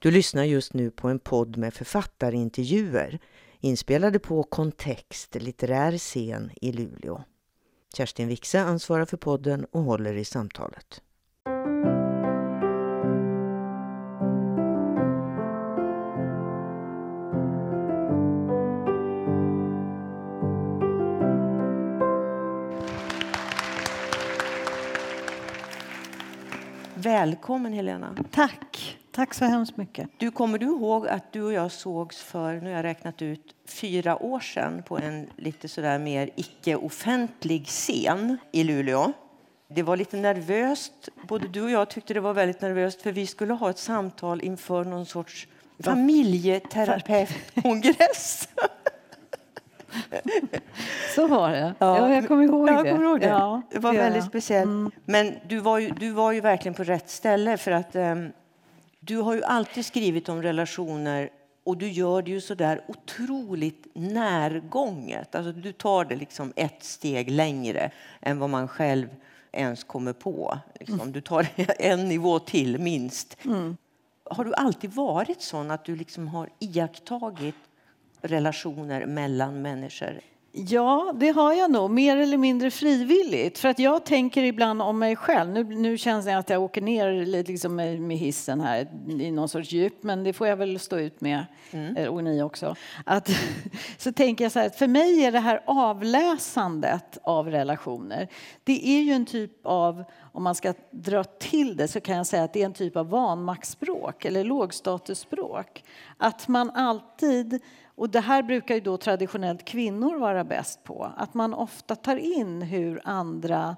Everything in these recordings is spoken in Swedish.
Du lyssnar just nu på en podd med författarintervjuer inspelade på Kontext litterär scen i Luleå. Kerstin Wixe ansvarar för podden och håller i samtalet. Välkommen Helena. Tack. Tack så hemskt mycket. Du, kommer du ihåg att du och jag sågs för, nu har jag räknat ut, fyra år sedan på en lite sådär mer icke-offentlig scen i Luleå? Det var lite nervöst. Både du och jag tyckte det var väldigt nervöst för vi skulle ha ett samtal inför någon sorts familjeterapeutkongress. Så var det. Ja, ja jag kommer ihåg jag det. Kommer ihåg det. Ja, det var väldigt speciellt. Mm. Men du var, ju, du var ju verkligen på rätt ställe för att um, du har ju alltid skrivit om relationer och du gör det ju så där otroligt närgånget. Alltså du tar det liksom ett steg längre än vad man själv ens kommer på. Liksom. Mm. Du tar en nivå till, minst. Mm. Har du alltid varit sån att du liksom har iakttagit relationer mellan människor? Ja, det har jag nog. Mer eller mindre frivilligt. För att jag tänker ibland om mig själv. Nu, nu känns det att jag åker ner liksom med, hissen här i någon sorts djup. Men det får jag väl stå ut med. Mm. Eh, och ni också. Att, så tänker jag så här, för mig är det här avläsandet av relationer. Det är ju en typ av, om man ska dra till det så kan jag säga att det är en typ av vanmaktsspråk eller lågstatusspråk. Att man alltid och det här brukar ju då traditionellt kvinnor vara bäst på. Att man ofta tar in hur andra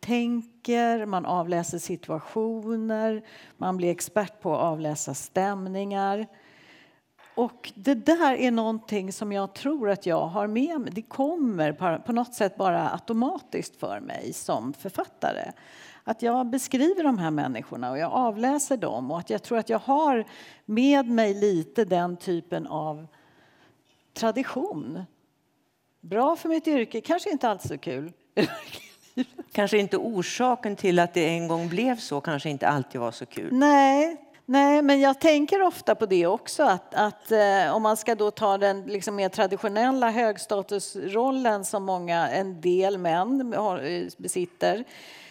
tänker, man avläser situationer, man blir expert på att avläsa stämningar. Och det där är någonting som jag tror att jag har med mig. Det kommer på något sätt bara automatiskt för mig som författare. Att jag beskriver de här människorna och jag avläser dem och att jag tror att jag har med mig lite den typen av tradition. Bra för mitt yrke, kanske inte alls så kul. kanske inte orsaken till att det en gång blev så, kanske inte alltid var så kul. Nej, Nej, men jag tänker ofta på det också. Att, att eh, om man ska då ta den liksom mer traditionella högstatusrollen som många, en del män har, besitter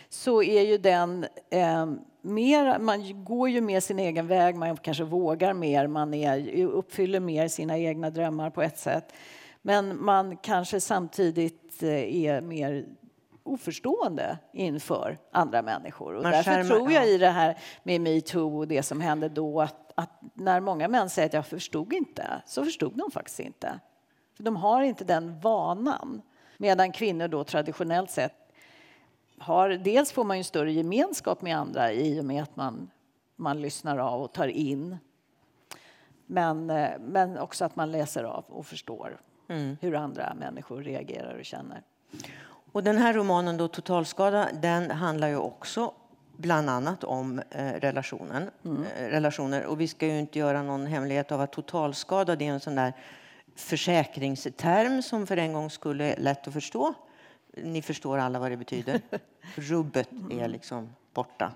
så är ju den eh, mer, man går ju mer sin egen väg, man kanske vågar mer, man är, uppfyller mer sina egna drömmar på ett sätt. Men man kanske samtidigt eh, är mer oförstående inför andra människor. Och därför skärmar, tror jag i det här med metoo och det som hände då att, att, när många män säger att jag förstod inte, så förstod de faktiskt inte. För de har inte den vanan. Medan kvinnor då traditionellt sett har, dels får man ju större gemenskap med andra i och med att man, man lyssnar av och tar in. Men, eh, men också att man läser av och förstår mm. hur andra människor reagerar och känner. Och den här romanen då, Totalskada, den handlar ju också bland annat om eh, relationen, mm. eh, relationer. Och vi ska ju inte göra någon hemlighet av att totalskada det är en sån där försäkringsterm som för en gång skulle lätt att förstå. Ni förstår alla vad det betyder. Rubbet är liksom borta.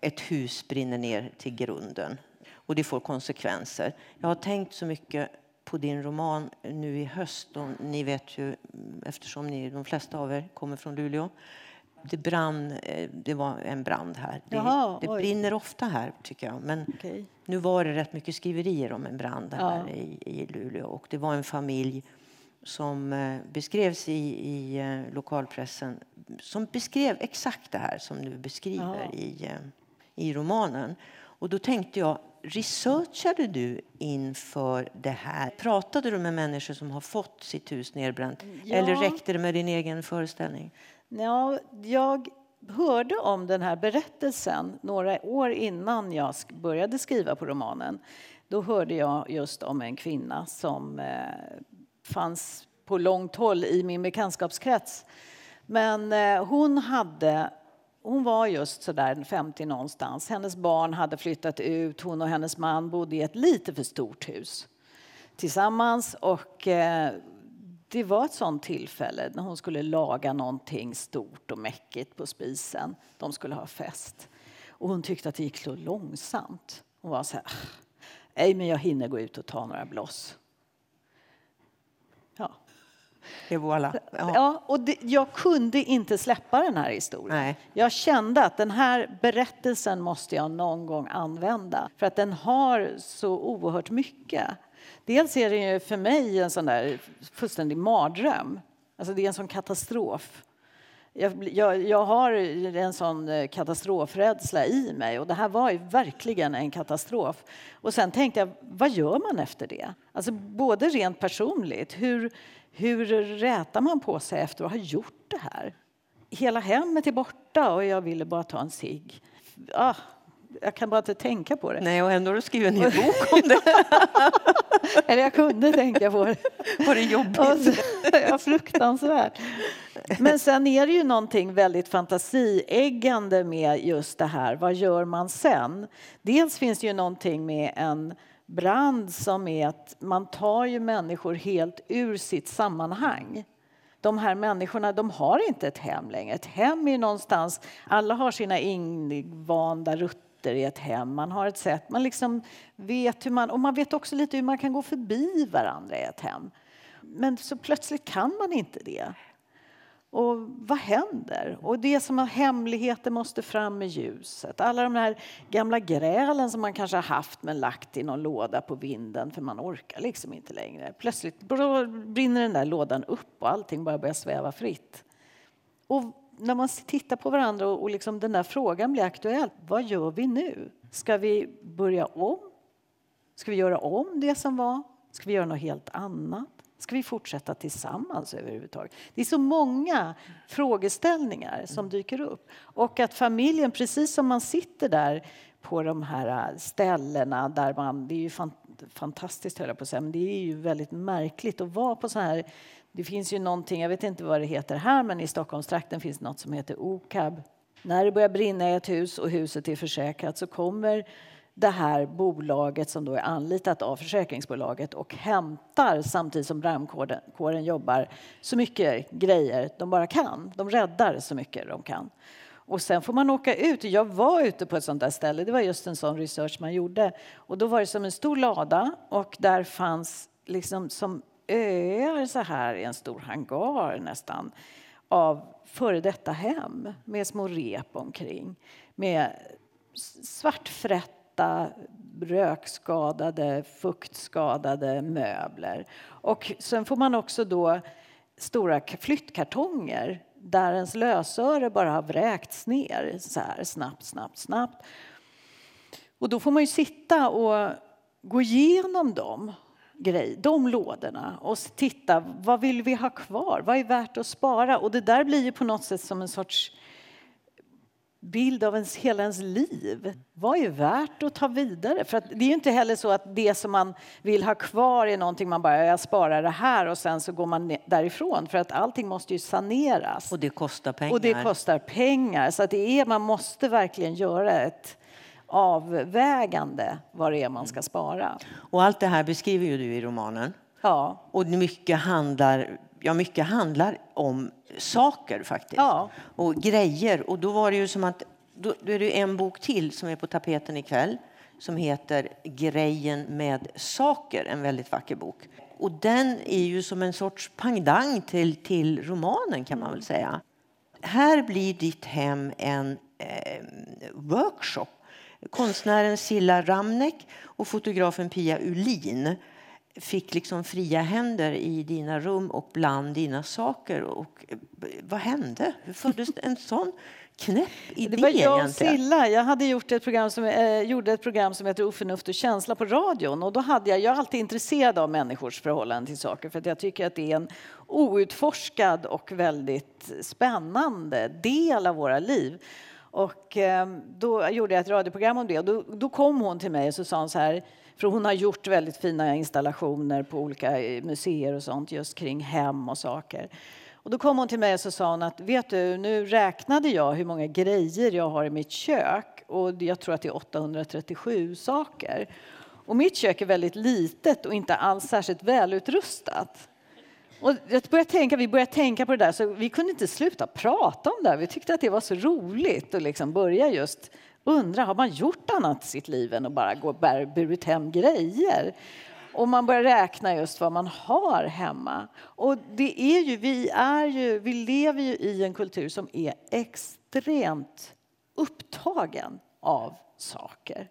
Ett hus brinner ner till grunden och det får konsekvenser. Jag har tänkt så mycket på din roman nu i höst. Och ni vet ju, eftersom ni, de flesta av er kommer från Luleå. Det, brann, eh, det var en brand här. Det, Jaha, det brinner ofta här, tycker jag. Men okay. nu var det rätt mycket skriverier om en brand här ja. i, i Luleå. Och det var en familj som eh, beskrevs i, i eh, lokalpressen som beskrev exakt det här som du beskriver ja. i, eh, i romanen. Och då tänkte jag, researchade du inför det här? Pratade du med människor som har fått sitt hus nedbränt? Ja. Eller räckte det med din egen föreställning? Ja, jag hörde om den här berättelsen några år innan jag började skriva på romanen. Då hörde jag just om en kvinna som fanns på långt håll i min bekantskapskrets. Men eh, hon hade hon var just sådär 50 någonstans. Hennes barn hade flyttat ut. Hon och hennes man bodde i ett lite för stort hus tillsammans. Och eh, det var ett sånt tillfälle när hon skulle laga någonting stort och mäckigt på spisen. De skulle ha fest. Och hon tyckte att det gick så långsamt. Hon var så här, nej men jag hinner gå ut och ta några bloss. Et voilà. Ja. Ja, och det, jag kunde inte släppa den här historien. Nej. Jag kände att den här berättelsen måste jag någon gång använda för att den har så oerhört mycket. Dels är det ju för mig en sån där fullständig mardröm. Alltså det är en sån katastrof. Jag, jag, jag har en sån eh, katastrofrädsla i mig och det här var ju verkligen en katastrof. Och sen tänkte jag, vad gör man efter det? Alltså både rent personligt, hur, hur rätar man på sig efter att ha gjort det här? Hela hemmet är borta och jag ville bara ta en cigg. Ah, jag kan bara inte tänka på det. Nej, och ändå har du skrivit en hel bok om det. Eller jag kunde tänka på det. Var det jobbigt? Ja, fruktansvärt. Men sen är det ju någonting väldigt fantasieggande med just det här. Vad gör man sen? Dels finns det ju någonting med en brand som är att man tar ju människor helt ur sitt sammanhang. De här människorna de har inte ett hem längre. Ett hem är någonstans, alla har sina invanda rutter i ett hem. Man har ett sätt, man liksom vet hur man, och man vet också lite hur man kan gå förbi varandra i ett hem. Men så plötsligt kan man inte det. Och vad händer? Och det som har hemligheter måste fram i ljuset. Alla de här gamla grälen som man kanske har haft men lagt i någon låda på vinden för man orkar liksom inte längre. Plötsligt brinner den där lådan upp och allting bara börjar sväva fritt. Och när man tittar på varandra och, och liksom den där frågan blir aktuell, vad gör vi nu? Ska vi börja om? Ska vi göra om det som var? Ska vi göra något helt annat? Ska vi fortsätta tillsammans överhuvudtaget? Det är så många frågeställningar som dyker upp. Och att familjen, precis som man sitter där på de här ställena där man... Det är ju fantastiskt, höll jag på att säga, men det är ju väldigt märkligt att vara på så här... Det finns ju någonting, jag vet inte vad det heter här, men i Stockholmstrakten finns något som heter OKAB. När det börjar brinna i ett hus och huset är försäkrat så kommer det här bolaget som då är anlitat av försäkringsbolaget och hämtar samtidigt som brandkåren jobbar så mycket grejer de bara kan. De räddar så mycket de kan. Och sen får man åka ut. Jag var ute på ett sånt där ställe. Det var just en sån research man gjorde. Och då var det som en stor lada och där fanns liksom som öar så här i en stor hangar nästan av före detta hem med små rep omkring med svartfrätt vita rökskadade, fuktskadade möbler. Och sen får man också då stora flyttkartonger där ens lösöre bara har vräkts ner så här snabbt, snabbt, snabbt. Och då får man ju sitta och gå igenom dem grej, de lådorna och titta vad vill vi ha kvar, vad är värt att spara? Och det där blir ju på något sätt som en sorts bild av ens, hela ens liv. Vad är värt att ta vidare? För det är ju inte heller så att det som man vill ha kvar är någonting man bara, jag sparar det här och sen så går man därifrån. För att allting måste ju saneras. Och det kostar pengar. Och det kostar pengar. Så att det är, man måste verkligen göra ett avvägande vad det är man ska spara. Och allt det här beskriver ju du i romanen. Ja. Och mycket handlar, ja, mycket handlar om saker faktiskt. Ja. Och grejer. Och då var det ju som att då, då är det en bok till som är på tapeten ikväll som heter Grejen med saker, en väldigt vacker bok. Och den är ju som en sorts pangdang till, till romanen kan man väl säga. Här blir ditt hem en eh, workshop. Konstnären Silla Ramnek och fotografen Pia Ulin fick liksom fria händer i dina rum och bland dina saker. Och vad hände? Hur föddes en sån knäpp idé? Det var jag och? Silla. Jag hade gjort ett program som, eh, gjorde ett program som heter Oförnuft och känsla på radion. Och då hade jag, jag är alltid intresserad av människors förhållande till saker för att jag tycker att det är en outforskad och väldigt spännande del av våra liv. Och eh, då gjorde jag ett radioprogram om det och då, då kom hon till mig och så sa hon så här för hon har gjort väldigt fina installationer på olika eh, museer och sånt just kring hem och saker. Och då kom hon till mig och så sa hon att vet du, nu räknade jag hur många grejer jag har i mitt kök och jag tror att det är 837 saker. Och mitt kök är väldigt litet och inte alls särskilt välutrustat. Och jag började tänka, vi började tänka på det där, så vi kunde inte sluta prata om det. Vi tyckte att det var så roligt att liksom börja just undrar, har man gjort annat i sitt liv än att bara gå och burit hem grejer? Och man börjar räkna just vad man har hemma. Och det är ju, vi, är ju, vi lever ju i en kultur som är extremt upptagen av saker.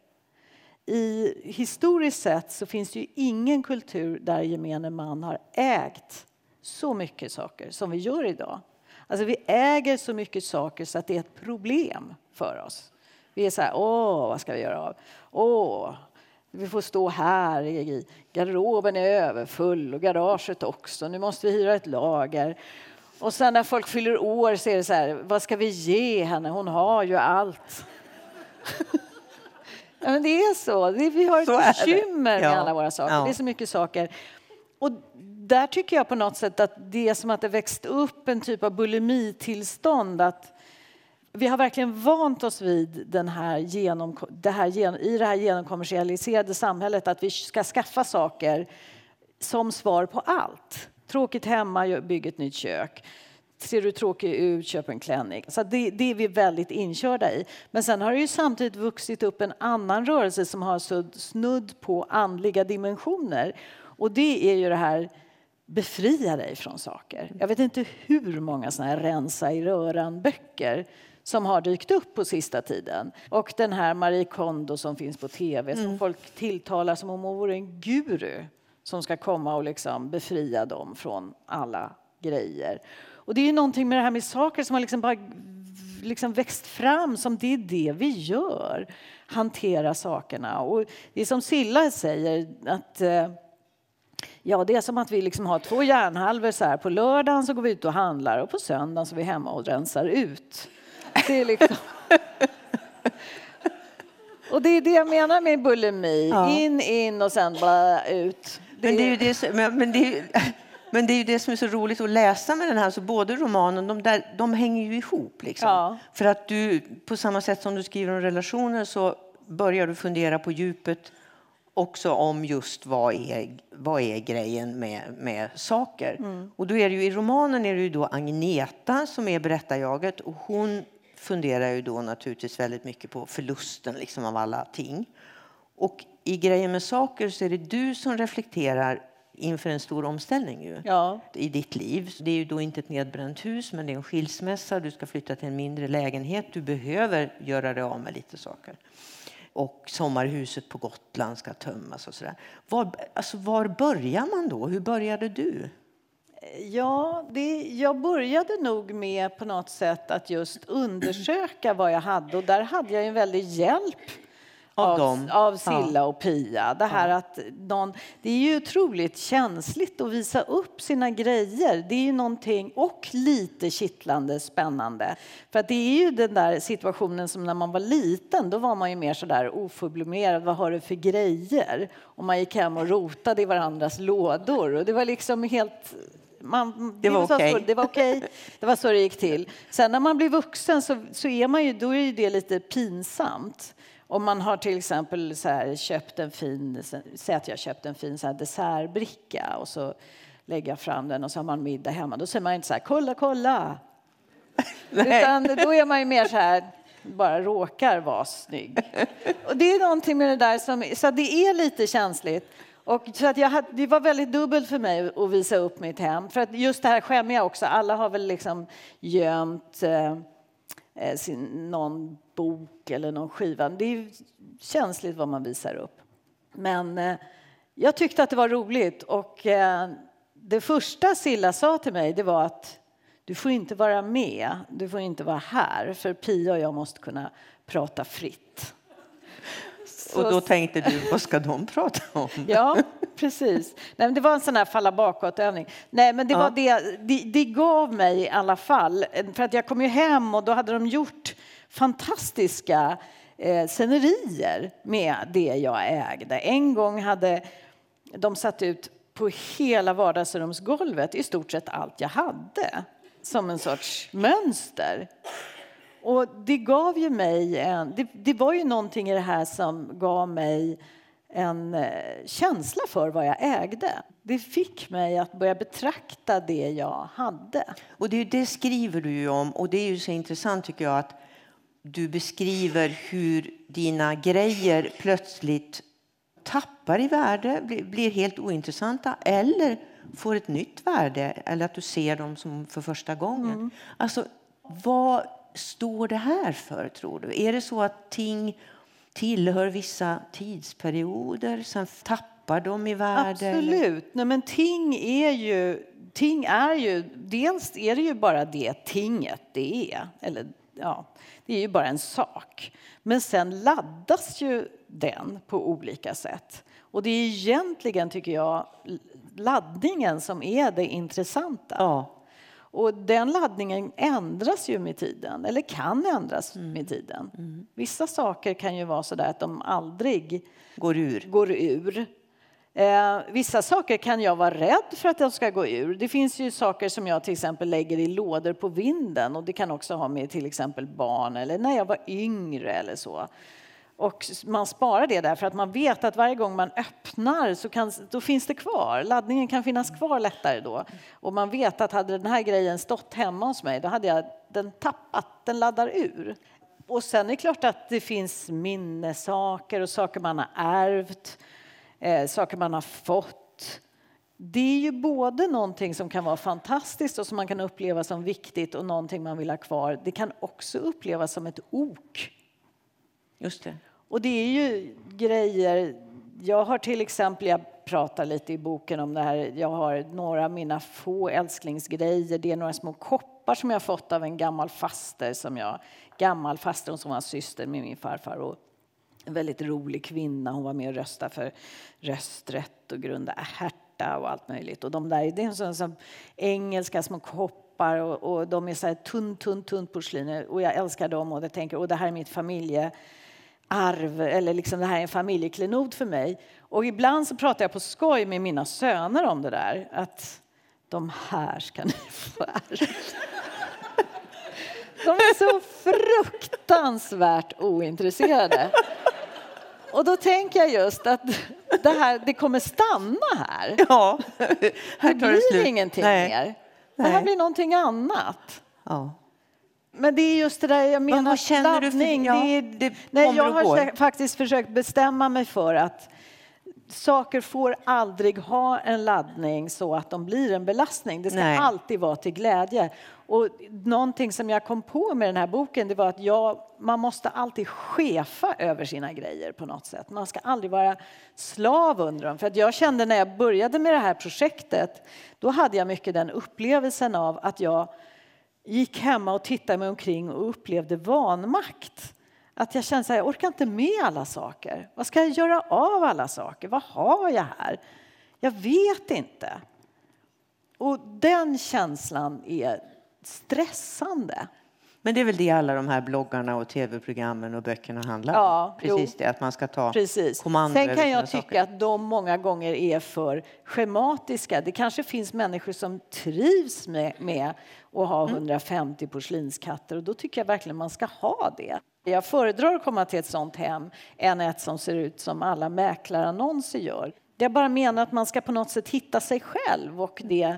I, historiskt sett så finns det ju ingen kultur där gemene man har ägt så mycket saker som vi gör idag. Alltså vi äger så mycket saker så att det är ett problem för oss. Vi är så här, åh, vad ska vi göra av? Åh, vi får stå här, i garderoben är överfull och garaget också. Nu måste vi hyra ett lager. Och sen när folk fyller år så är det så här, vad ska vi ge henne? Hon har ju allt. ja, men det är så. vi har ett bekymmer med alla våra saker. Ja. Det är så mycket saker. Och där tycker jag på något sätt att det är som att det växt upp en typ av bulimitillstånd. Att vi har verkligen vant oss vid den här genom, det här, i det här genomkommersialiserade samhället att vi ska skaffa saker som svar på allt. Tråkigt hemma, bygg ett nytt kök. Ser du tråkig ut, köp en klänning. Så det, det, är vi väldigt inkörda i. Men sen har det ju samtidigt vuxit upp en annan rörelse som har snudd på andliga dimensioner. Och det är ju det här befria dig från saker. Jag vet inte hur många såna här rensa i röran-böcker som har dykt upp på sista tiden. Och den här Marie Kondo som finns på tv mm. som folk tilltalar som om hon vore en guru som ska komma och liksom befria dem från alla grejer. Och det är ju någonting med det här med saker som har liksom bara liksom växt fram som det är det vi gör. Hantera sakerna. Och det är som Silla säger att eh, Ja, det är som att vi liksom har två hjärnhalvor. Så här. På lördagen så går vi ut och handlar och på söndagen så är vi hemma och rensar ut. Det är liksom... och det är det jag menar med bulimi. Ja. In, in och sen bara ut. Det men, det är ju det som, men, det är, men det är det som är så roligt att läsa med den här. Så både romanen, de, där, de hänger ju ihop. Liksom. Ja. För att du, på samma sätt som du skriver om relationer så börjar du fundera på djupet också om just vad är, vad är grejen med, med saker. Mm. Och då är det ju, I romanen är det ju då Agneta som är berättarjaget och hon funderar ju då naturligtvis väldigt mycket på förlusten liksom av alla ting. Och i grejen med saker så är det du som reflekterar inför en stor omställning ju, ja. i ditt liv. Det är ju då inte ett nedbränt hus, men det är en skilsmässa. Du ska flytta till en mindre lägenhet. Du behöver göra dig av med lite saker. Och sommarhuset på Gotland ska tömmas och sådär. Var, alltså var börjar man då? Hur började du? Ja, det, jag började nog med på något sätt att just undersöka vad jag hade och där hade jag en väldig hjälp av, av, av Silla ja. och Pia. Det här ja. att någon, det är ju otroligt känsligt att visa upp sina grejer. Det är ju någonting, och lite kittlande spännande. För att det är ju den där situationen som när man var liten, då var man ju mer sådär oförblommerad. Vad har du för grejer? Och man gick hem och rotade i varandras lådor. Och det var liksom helt man, det var okej. Okay. Det var Okay. Det var så det gick till. Sen när man blir vuxen så, så är man ju, då är det lite pinsamt. Om man har till exempel så här, köpt en fin, säg att jag köpt en fin så här dessertbricka och så lägger jag fram den och så har man middag hemma. Då säger man inte så här, kolla, kolla. Utan då är man ju mer så här, bara råkar vara snygg. Och det är någonting med det där som, så det är lite känsligt. Och så att jag hade, det var väldigt dubbelt för mig att visa upp mitt hem. För att just det här skämmiga. också. Alla har väl liksom gömt eh, eh sin, någon bok eller någon skiva. Det är känsligt vad man visar upp. Men eh, jag tyckte att det var roligt och eh, det första Silla sa till mig det var att du får inte vara med, du får inte vara här för Pia och jag måste kunna prata fritt. Så... Och då tänkte du, vad ska de prata om? Ja, precis. Nej, det var en sån här falla bakåt-övning. Nej, men det, ja. var det, det, det gav mig i alla fall, för att jag kom ju hem och då hade de gjort fantastiska eh, scenerier med det jag ägde. En gång hade de satt ut på hela vardagsrumsgolvet i stort sett allt jag hade som en sorts mönster. Och det gav ju mig en, det, det, var ju någonting i det här som gav mig en eh, känsla för vad jag ägde. Det fick mig att börja betrakta det jag hade. Och det, det skriver du ju om och det är ju så intressant tycker jag att du beskriver hur dina grejer plötsligt tappar i värde, blir helt ointressanta eller får ett nytt värde eller att du ser dem som för första gången. Mm. Alltså, vad står det här för, tror du? Är det så att ting tillhör vissa tidsperioder, sen tappar de i värde? Absolut. Nej, men ting är ju... Ting är ju... Dels är det ju bara det tinget det är. Eller, ja, det är ju bara en sak. Men sen laddas ju den på olika sätt. Och det är egentligen, tycker jag, laddningen som är det intressanta. Ja. Och den laddningen ändras ju med tiden, eller kan ändras mm. med tiden. Mm. Vissa saker kan ju vara så där att de aldrig går ur. Går ur. Eh, vissa saker kan jag vara rädd för att de ska gå ur. Det finns ju saker som jag till exempel lägger i lådor på vinden och det kan också ha med till exempel barn eller när jag var yngre eller så. Och man sparar det där för att man vet att varje gång man öppnar så kan, då finns det kvar. Laddningen kan finnas kvar lättare då. Och man vet att hade den här grejen stått hemma hos mig då hade jag den tappat, den laddar ur. Och sen är det klart att det finns minnessaker och saker man har ärvt, eh, saker man har fått. Det är ju både någonting som kan vara fantastiskt och som man kan uppleva som viktigt och någonting man vill ha kvar. Det kan också upplevas som ett ok. Just det. Och det är ju grejer... Jag har till exempel, jag pratar lite i boken om det här, jag har några av mina få älsklingsgrejer. Det är några små koppar som jag fått av en gammal faster som jag, gammal faster som var syster med min farfar och en väldigt rolig kvinna. Hon var med och röstade för rösträtt och grunda Herta och allt möjligt. Och de där, det är sån, sån engelska små koppar och, och de är så här tunt, tunt, tunt porslin och jag älskar dem och jag tänker, och det här är mitt familje arv eller liksom det här är en familjeklenod för mig. Och ibland så pratar jag på skoj med mina söner om det där. Att de här ska ni få ärva. De är så fruktansvärt ointresserade. Och då tänker jag just att det, här, det kommer stanna här. Ja, här det blir slut. ingenting Nej. mer. Det här blir någonting annat. Ja. Men det är just det där jag menar, vad känner du för, ja, det, det nej, jag har faktiskt försökt bestämma mig för att saker får aldrig ha en laddning så att de blir en belastning. Det ska nej. alltid vara till glädje. Och någonting som jag kom på med den här boken det var att jag, man måste alltid chefa över sina grejer på något sätt. Man ska aldrig vara slav under dem. För att jag kände när jag började med det här projektet, då hade jag mycket den upplevelsen av att jag gick hemma och tittade mig omkring och upplevde vanmakt. Att jag kände att jag orkar inte med alla saker. Vad ska jag göra av alla saker? Vad har jag här? Jag vet inte. Och den känslan är stressande. Men det är väl det alla de här bloggarna och tv-programmen och böckerna handlar om? Ja, Precis jo. det, att man ska ta Precis. kommando Sen kan jag tycka saker. att de många gånger är för schematiska. Det kanske finns människor som trivs med, med att ha mm. 150 porslinskatter och då tycker jag verkligen man ska ha det. Jag föredrar att komma till ett sånt hem än ett som ser ut som alla mäklarannonser gör. Jag bara menar att man ska på något sätt hitta sig själv och det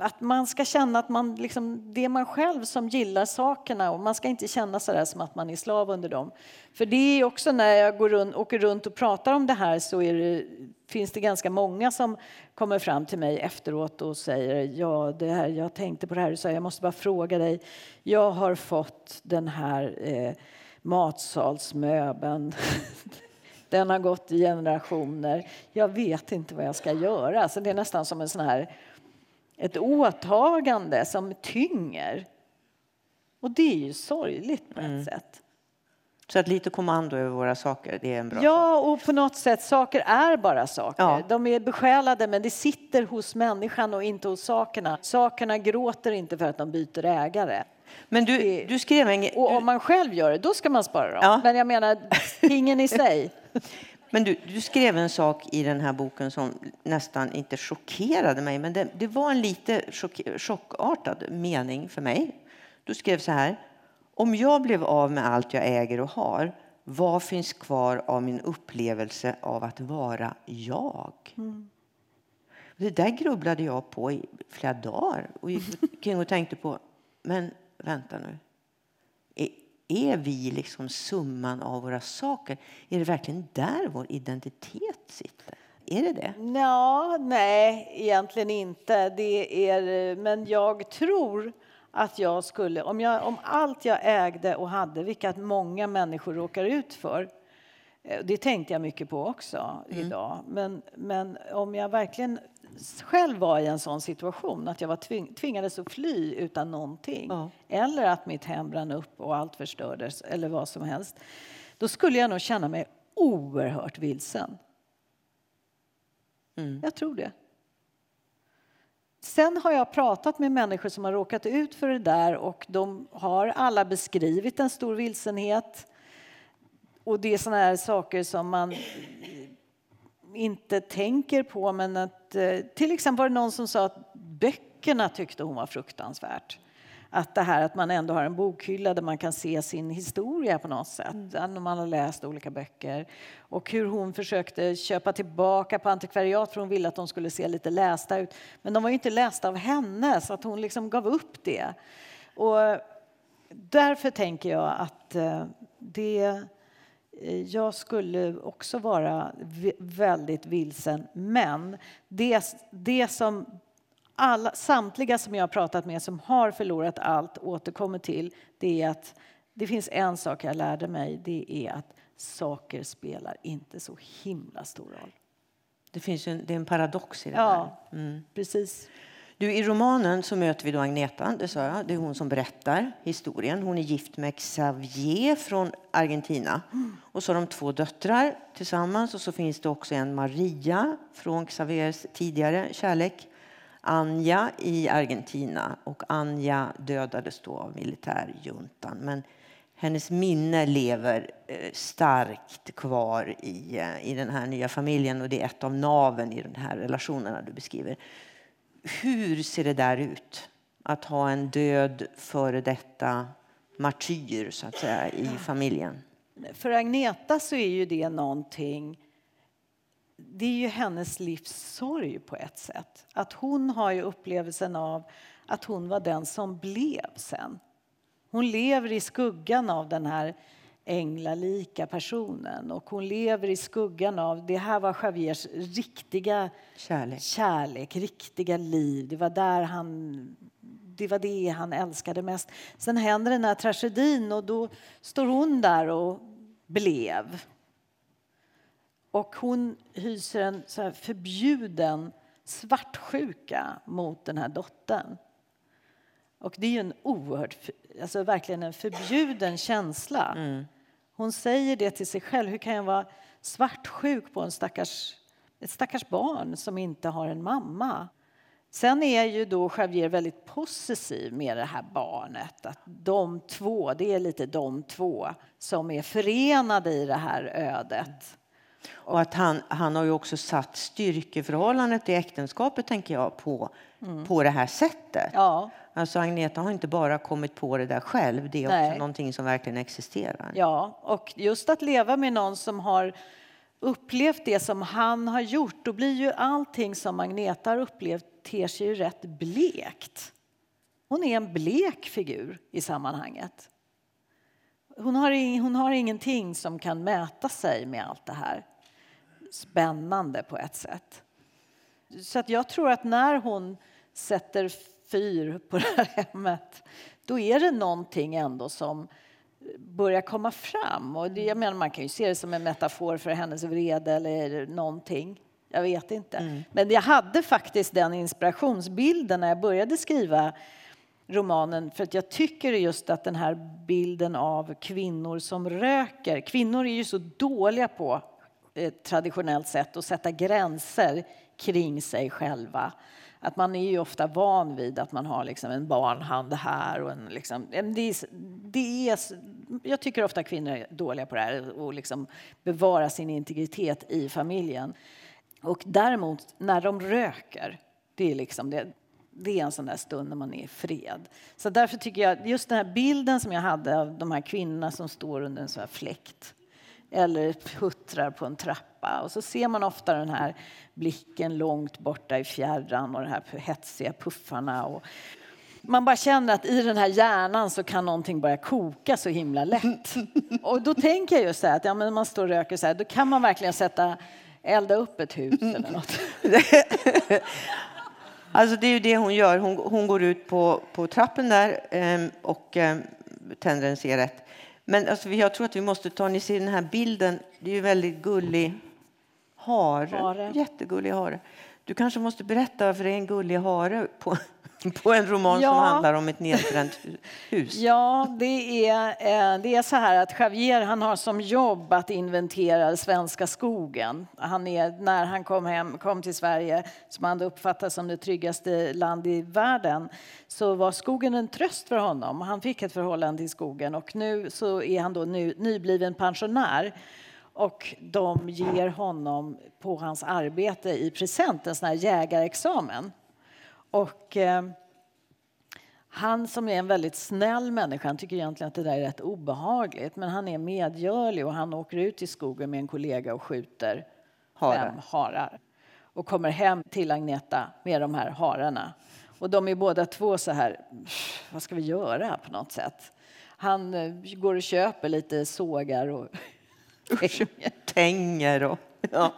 att man ska känna att man liksom, det är man själv som gillar sakerna och man ska inte känna så som att man är slav under dem. För det är också när jag går runt, åker runt och pratar om det här så det, finns det ganska många som kommer fram till mig efteråt och säger ja, det här, jag tänkte på det här, så jag måste bara fråga dig. Jag har fått den här eh, matsalsmöbeln Den har gått i generationer. Jag vet inte vad jag ska göra. Så det är nästan som en sån här ett åtagande som tynger. Och det är ju sorgligt på ett mm. sätt. Så att lite kommando över våra saker, det är en bra Ja, sak. och på något sätt, saker är bara saker. Ja. De är besjälade, men det sitter hos människan och inte hos sakerna. Sakerna gråter inte för att de byter ägare. Men du, du skrev en... Och om man själv gör det, då ska man spara dem. Ja. Men jag menar, tingen i sig. Men du, du, skrev en sak i den här boken som nästan inte chockerade mig, men det, det var en lite chock, chockartad mening för mig. Du skrev så här. Om jag blev av med allt jag äger och har, vad finns kvar av min upplevelse av att vara jag? Mm. Det där grubblade jag på i flera dagar och gick och tänkte på, men vänta nu. Är, vi liksom summan av våra saker? Är det verkligen där vår identitet sitter? Är det det? Ja, nej, egentligen inte. Det är, men jag tror att jag skulle, om, jag, om allt jag ägde och hade, vilket många människor råkar ut för, eh, det tänkte jag mycket på också mm. idag. Men, men om jag verkligen själv var i en sån situation att jag var tving, tvingades att fly utan någonting ja. eller att mitt hem brann upp och allt förstördes eller vad som helst. Då skulle jag nog känna mig oerhört vilsen. Mm. Jag tror det. Sen har jag pratat med människor som har råkat ut för det där och de har alla beskrivit en stor vilsenhet. Och det är såna här saker som man inte tänker på men att eh, till exempel var det någon som sa att böckerna tyckte hon var fruktansvärt att det här att man ändå har en bokhylla där man kan se sin historia på något sätt, mm. när man har läst olika böcker. Och hur hon försökte köpa tillbaka på antikvariat för hon ville att de skulle se lite lästa ut. Men de var ju inte lästa av henne så att hon liksom gav upp det. Och därför tänker jag att eh, det jag skulle också vara väldigt vilsen, men det, det som alla, samtliga som jag har pratat med som har förlorat allt återkommer till det är att det finns en sak jag lärde mig. Det är att saker spelar inte så himla stor roll. Det finns en, det är en paradox i det ja, här. Mm. precis. Du, I romanen så möter vi då Agneta, det sa jag. Det är hon som berättar historien. Hon är gift med Xavier från Argentina. Och så har de två döttrar tillsammans. Och så finns det också en Maria från Xaviers tidigare kärlek. Anja i Argentina. Och Anja dödades då av militärjuntan. Men hennes minne lever eh, starkt kvar i, eh, i den här nya familjen och det är ett av naven i den här relationerna du beskriver. Hur ser det där ut? Att ha en död före detta martyr så att säga i familjen. För Agneta så är ju det någonting det är ju hennes livs sorg på ett sätt. Att hon har ju upplevelsen av att hon var den som blev sen. Hon lever i skuggan av den här änglalika personen och hon lever i skuggan av, det här var Javiers riktiga kärlek, kärlek riktiga liv. Det var där han det var det han älskade mest. Sen händer den här tragedin och då står hon där och blev. Och hon hyser en så förbjuden svartsjuka mot den här dottern. Och det är ju en oerhört, alltså verkligen en förbjuden känsla. Mm. Hon säger det till sig själv. Hur kan jag vara svartsjuk på en stackars, ett stackars barn som inte har en mamma? Sen är ju då Javier väldigt possessiv med det här barnet. Att de två, det är lite de två som är förenade i det här ödet. Och att han, han har ju också satt styrkeförhållandet i äktenskapet tänker jag på, mm. på det här sättet. Ja. Alltså Agneta har inte bara kommit på det där själv, det är Nej. också någonting som verkligen existerar. Ja, och just att leva med någon som har upplevt det som han har gjort, då blir ju allting som Agneta har upplevt ter sig ju rätt blekt. Hon är en blek figur i sammanhanget. Hon har, hon har ingenting som kan mäta sig med allt det här spännande på ett sätt. Så att jag tror att när hon sätter fyr på det här hemmet då är det någonting ändå som börjar komma fram. Och det, jag menar, man kan ju se det som en metafor för hennes vrede eller någonting. Jag vet inte. Mm. Men jag hade faktiskt den inspirationsbilden när jag började skriva romanen för att jag tycker just att den här bilden av kvinnor som röker. Kvinnor är ju så dåliga på eh, traditionellt sätt att sätta gränser kring sig själva. Att man är ju ofta van vid att man har liksom en barnhand här och en liksom, det är, det är, jag tycker ofta kvinnor är dåliga på det här och liksom bevara sin integritet i familjen. Och däremot när de röker, det är liksom det, det är en sån där stund när man är i fred. Så därför tycker jag, just den här bilden som jag hade av de här kvinnorna som står under en sån här fläkt eller puttrar på en trappa. Och så ser man ofta den här blicken långt borta i fjärran och de här hetsiga puffarna. Och man bara känner att i den här hjärnan så kan någonting börja koka så himla lätt. Och då tänker jag just så här att ja, men man står och röker så här, då kan man verkligen sätta, elda upp ett hus eller något. Alltså det är ju det hon gör. Hon, hon går ut på, på trappen där eh, och eh, tänder en cigarett. Men alltså, jag tror att vi måste ta, ni ser den här bilden, det är ju väldigt gullig hare. Hare. Jättegullig hare. Du kanske måste berätta varför det är en gullig hare på, på en roman Ja. som handlar om ett nedbränt hu- hus. Ja, det är, eh, det är så här att Javier han har som jobb att inventera svenska skogen. Han är, när han kom, hem, kom till Sverige, som han uppfattar som det tryggaste land i världen, så var skogen en tröst för honom. Han fick ett förhållande till skogen och nu så är han då ny, nybliven pensionär. Och de ger honom på hans arbete i present en sån här jägarexamen. Och... Eh, han som är en väldigt snäll människa, han tycker egentligen att det där är rätt obehagligt, men han är medgörlig och han åker ut i skogen med en kollega och skjuter Harar. fem harar. Och kommer hem till Agneta med de här hararna. Och de är båda två så här, vad ska vi göra på något sätt? Han eh, går och köper lite sågar och Tänger och... Ja,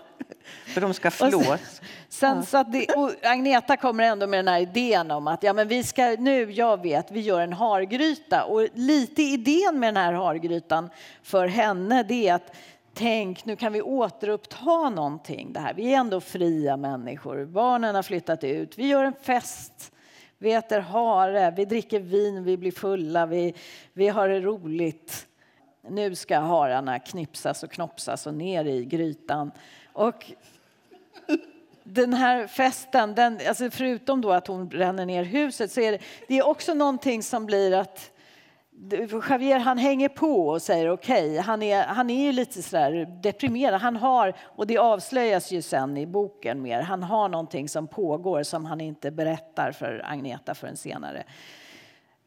för de ska flås. Sen så att det, Agneta kommer ändå med den här idén om att ja, men vi ska nu, jag vet, vi gör en hargryta. Och lite idén med den här hargrytan för henne det är att tänk, nu kan vi återuppta någonting. Det här. Vi är ändå fria människor. Barnen har flyttat ut. Vi gör en fest. Vi äter hare, vi dricker vin, vi blir fulla, vi, vi har det roligt. Nu ska hararna knipsas och knopsas och ner i grytan. Och den här festen, den, alltså förutom då att hon bränner ner huset så är det, det är också någonting som blir att Javier han hänger på och säger okej, han, är, han är ju lite sådär deprimerad. Han har, och det avslöjas ju sen i boken mer, han har någonting som pågår som han inte berättar för Agneta förrän senare.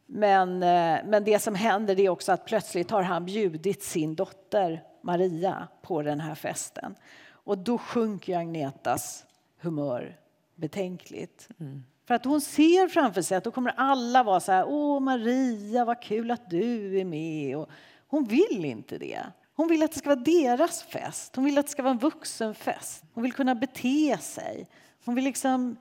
Men, eh, men det som händer det är också att plötsligt har han bjudit sin dotter Maria på den här festen. Och då sjunker ju Agnetas humör betänkligt. För att hon ser framför sig att då kommer alla vara så här, åh Maria, vad kul att du är med. Och hon vill inte det. Hon vill att det ska vara deras fest. Hon vill att det ska vara en vuxenfest. Hon vill kunna bete sig. Hon vill liksom...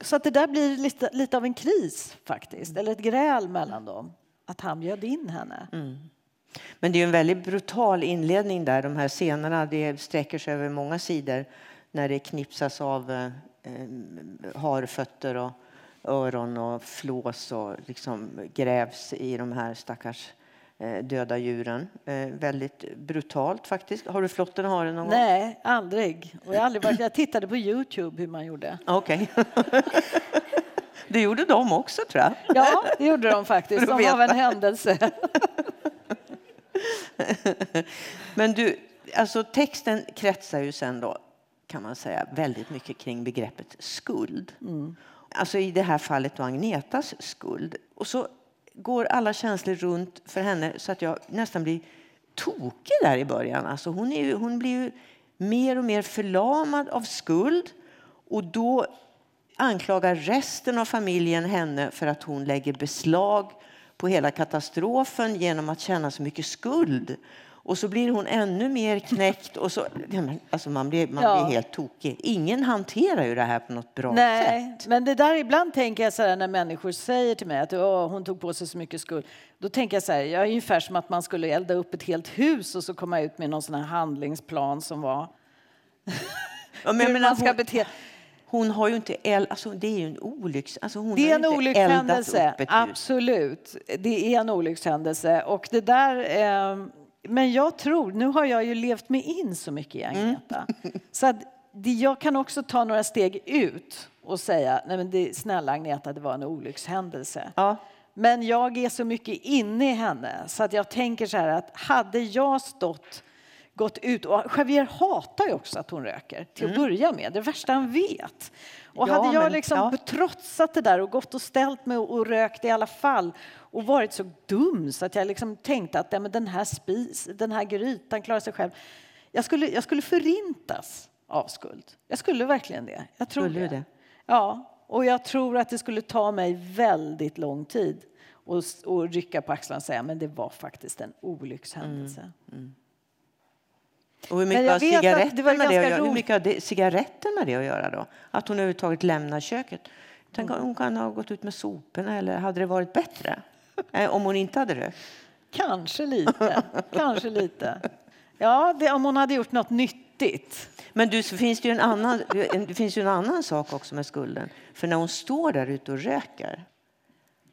Så att det där blir lite, lite av en kris faktiskt, eller ett gräl mellan dem. Att han bjöd in henne. Men det är en väldigt brutal inledning där. De här scenerna det sträcker sig över många sidor när det knipsas av eh, eh, harfötter och öron och flås och liksom grävs i de här stackars eh, döda djuren. Eh, väldigt brutalt faktiskt. Har du flått en hare någon gång? Nej, aldrig. Och jag, aldrig varit, jag tittade på Youtube hur man gjorde. Okej. det gjorde de också tror jag. Ja, det gjorde de faktiskt. Som av en händelse. Men du, alltså texten kretsar ju sen då, kan man säga, väldigt mycket kring begreppet skuld. Alltså i det här fallet då Agnetas skuld. Och så går alla känslor runt för henne så att jag nästan blir tokig där i början. Alltså hon, är ju, hon blir ju mer och mer förlamad av skuld och då anklagar resten av familjen henne för att hon lägger beslag på hela katastrofen genom att känna så mycket skuld. Och så blir hon ännu mer knäckt. Och så, alltså man blir, man Ja. blir helt tokig. Ingen hanterar ju det här på något bra Nej, sätt. men det där ibland tänker jag så här när människor säger till mig att Åh, hon tog på sig så mycket skuld. Då tänker jag så här, jag är ungefär som att man skulle elda upp ett helt hus och så komma ut med någon sån här handlingsplan som var Ja, men hur man ska hon, bete hon har ju inte eld, alltså det är ju en olycks... Alltså hon Det är en olyckshändelse, absolut. Det är en olyckshändelse. Och det där, eh, men jag tror, nu har jag ju levt mig in så mycket i Agneta. Så att det, jag kan också ta några steg ut och säga, nej men det, snälla Agneta, det var en olyckshändelse. Ja. Men jag är så mycket inne i henne så att jag tänker så här att hade jag stått gått ut och Javier hatar ju också att hon röker till att börja med, det värsta han vet. Och Mm. Ja, hade jag men- liksom ja. trotsat det där och gått och ställt mig och, och rökt i alla fall och varit så dum så att jag liksom tänkte att ja, men den här spis, den här grytan klarar sig själv. Jag skulle, jag skulle förintas av skuld. Jag skulle verkligen det. Jag tror Skulle det. det? Ja, Och jag tror att det skulle ta mig väldigt lång tid och, och rycka på axlarna och säga men det var faktiskt en olyckshändelse. Mm. Mm. Och hur mycket, har cigaretten, med det att göra? hur mycket har cigaretten med det att göra då? Att hon överhuvudtaget lämnar köket? Tänk om hon kan ha gått ut med soporna eller hade det varit bättre eh, om hon inte hade rökt? Kanske lite. Kanske lite. Ja, det, om hon hade gjort något nyttigt. Men du, så finns det, ju en annan, det finns ju en annan sak också med skulden. För när hon står där ute och röker,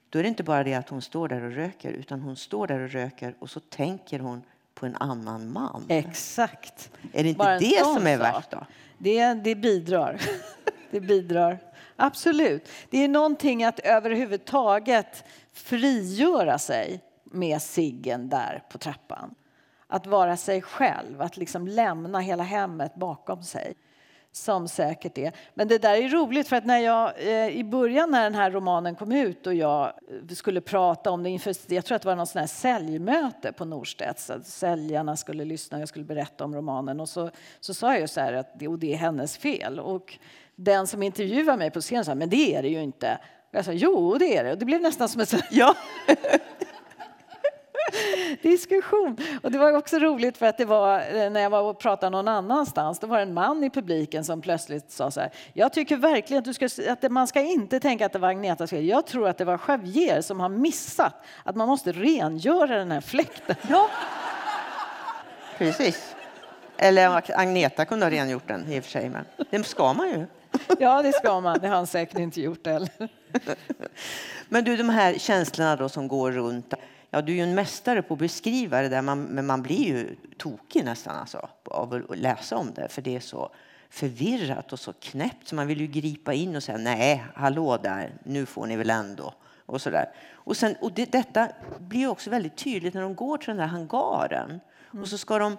då är det inte bara det att hon står där och röker, utan hon står där och röker och så tänker hon på en annan man. Exakt. Är det inte bara det som är värst då? Det, det bidrar. det bidrar. Absolut. Det är någonting att överhuvudtaget frigöra sig med siggen där på trappan. Att vara sig själv, att liksom lämna hela hemmet bakom sig som säkert är. Men det där är roligt för att när jag eh, i början när den här romanen kom ut och jag eh, skulle prata om det inför, jag tror att det var någon sån här säljmöte på Norstedts, att säljarna skulle lyssna och jag skulle berätta om romanen och så, så sa jag så här att det, och det är hennes fel och den som intervjuade mig på scenen sa men det är det ju inte. Och jag sa jo det är det och det blev nästan som ett ja diskussion. Och det var också roligt för att det var eh, när jag var och pratade någon annanstans, då var det en man i publiken som plötsligt sa så här. Jag tycker verkligen att, du ska, att man ska inte tänka att det var Agnetas fel. Jag tror att det var Javier som har missat att man måste rengöra den här fläkten. Ja, precis. Eller Agneta kunde ha rengjort den i och för sig, men det ska man ju. Ja, det ska man. Det har han säkert inte gjort heller. Men du, de här känslorna då som går runt. Ja, du är ju en mästare på att beskriva det där, man, men man blir ju tokig nästan alltså, av att läsa om det, för det är så förvirrat och så knäppt så man vill ju gripa in och säga nej, hallå där, nu får ni väl ändå. Och, så där. och, sen, och det, detta blir också väldigt tydligt när de går till den där hangaren. Mm. Och så ska de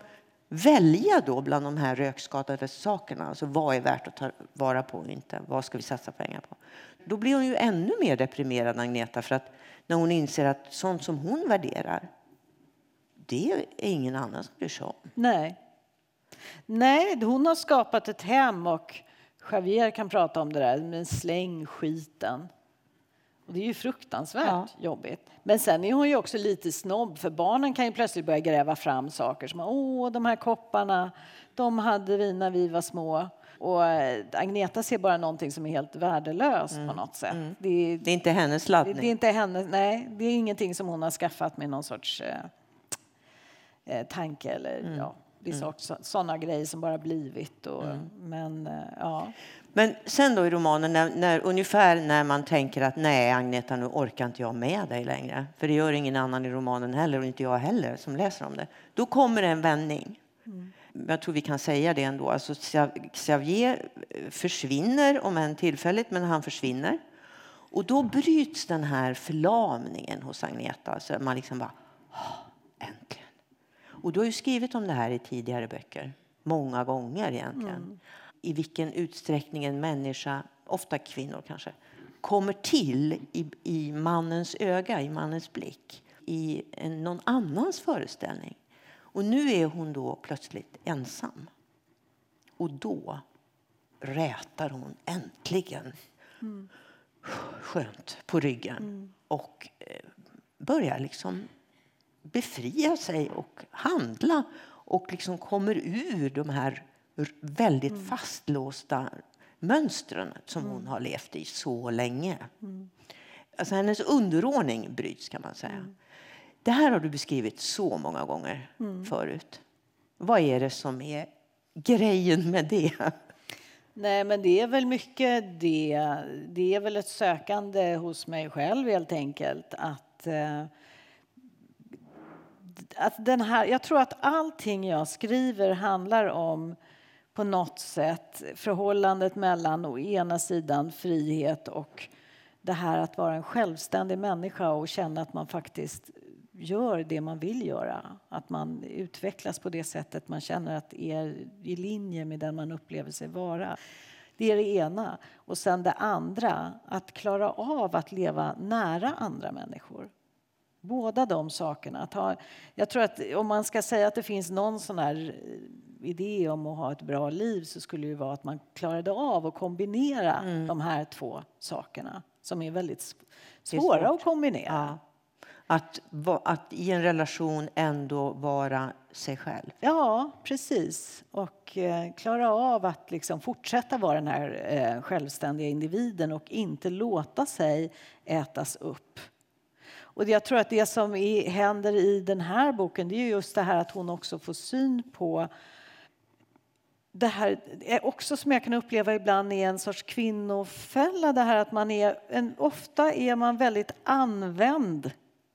välja då bland de här rökskadade sakerna. Alltså vad är värt att ta vara på och inte? Vad ska vi satsa pengar på? Då blir hon ju ännu mer deprimerad, Agneta, för att när hon inser att sånt som hon värderar, det är ingen annan som bryr sig om. Nej. Nej, hon har skapat ett hem och Javier kan prata om det där, men släng skiten. Och det är ju fruktansvärt ja. jobbigt. Men sen är hon ju också lite snobb för barnen kan ju plötsligt börja gräva fram saker som åh, de här kopparna, de hade vi när vi var små. Och eh, Agneta ser bara någonting som är helt värdelöst mm. på något sätt. Mm. Det, det, är inte hennes laddning. Det, det, är inte hennes, nej, det är ingenting som hon har skaffat med någon sorts eh, eh tanke eller mm. ja, det är mm. sådana grejer som bara blivit. Och, mm. Men eh, ja. Men sen då i romanen, när, när, ungefär när man tänker att nej Agneta, nu orkar inte jag med dig längre. För det gör ingen annan i romanen heller och inte jag heller som läser om det. Då kommer det en vändning. Mm. Jag tror vi kan säga det ändå. Alltså Xavier försvinner, om än tillfälligt, men han försvinner. Och då bryts den här förlamningen hos Agneta. Alltså man liksom bara, äntligen. Och du har ju skrivit om det här i tidigare böcker, många gånger egentligen. Mm i vilken utsträckning en människa, ofta kvinnor kanske, kommer till i, i mannens öga, i mannens blick, i en, någon annans föreställning. Och nu är hon då plötsligt ensam. Och då rätar hon äntligen mm. skönt på ryggen mm. och eh, börjar liksom befria sig och handla och liksom kommer ur de här väldigt mm. fastlåsta mönstren som hon mm. har levt i så länge. Mm. Alltså hennes underordning bryts kan man säga. Det här har du beskrivit så många gånger mm. förut. Vad är det som är grejen med det? Nej, men det är väl mycket det. Det är väl ett sökande hos mig själv helt enkelt. Att, eh, att den här, jag tror att allting jag skriver handlar om på något sätt förhållandet mellan å ena sidan frihet och det här att vara en självständig människa och känna att man faktiskt gör det man vill göra. Att man utvecklas på det sättet man känner att är i linje med den man upplever sig vara. Det är det ena. Och sen det andra, att klara av att leva nära andra människor. Båda de sakerna. Att ha, jag tror att om man ska säga att det finns någon sån här idé om att ha ett bra liv så skulle det vara att man klarade av att kombinera Mm. de här två sakerna som är väldigt sv- svåra svårt. att kombinera. Ja. Att, att i en relation ändå vara sig själv. Ja, precis. Och eh, klara av att liksom fortsätta vara den här eh, självständiga individen och inte låta sig ätas upp. Och jag tror att det som är, händer i den här boken det är just det här att hon också får syn på det här är också som jag kan uppleva ibland är en sorts kvinnofälla. Det här att man är, en, ofta är man väldigt använd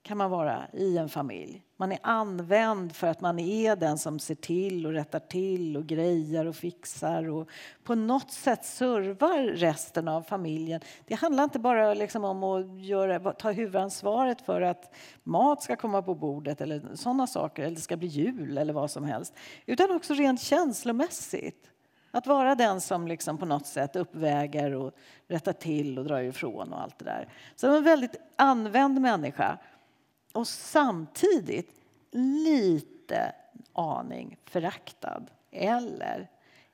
kan man vara i en familj. Man är använd för att man är den som ser till och rättar till och grejar och fixar och på något sätt servar resten av familjen. Det handlar inte bara liksom om att göra, ta huvudansvaret för att mat ska komma på bordet eller sådana saker, eller det ska bli jul eller vad som helst. Utan också rent känslomässigt. Att vara den som liksom på något sätt uppväger och rättar till och drar ifrån och allt det där. Så en väldigt använd människa. Och samtidigt lite aning föraktad eller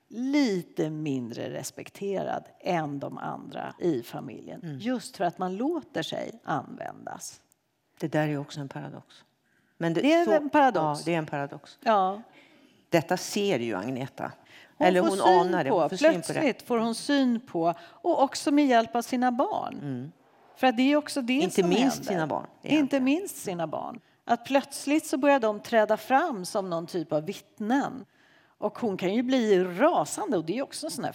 lite mindre respekterad än de andra i familjen. Just för att man låter sig användas. Det där är också en paradox. Men Det är en paradox. Ja, det är en paradox. Ja. Detta ser ju Agneta. Hon Eller får hon syn anar det. På, Hon får syn på det. plötsligt får hon syn på, och också med hjälp av sina barn. För att det är också det. Inte som minst händer. sina barn, Inte egentligen. minst sina barn. Att plötsligt så börjar de träda fram som någon typ av vittnen. Och hon kan ju bli rasande, och det är också en sån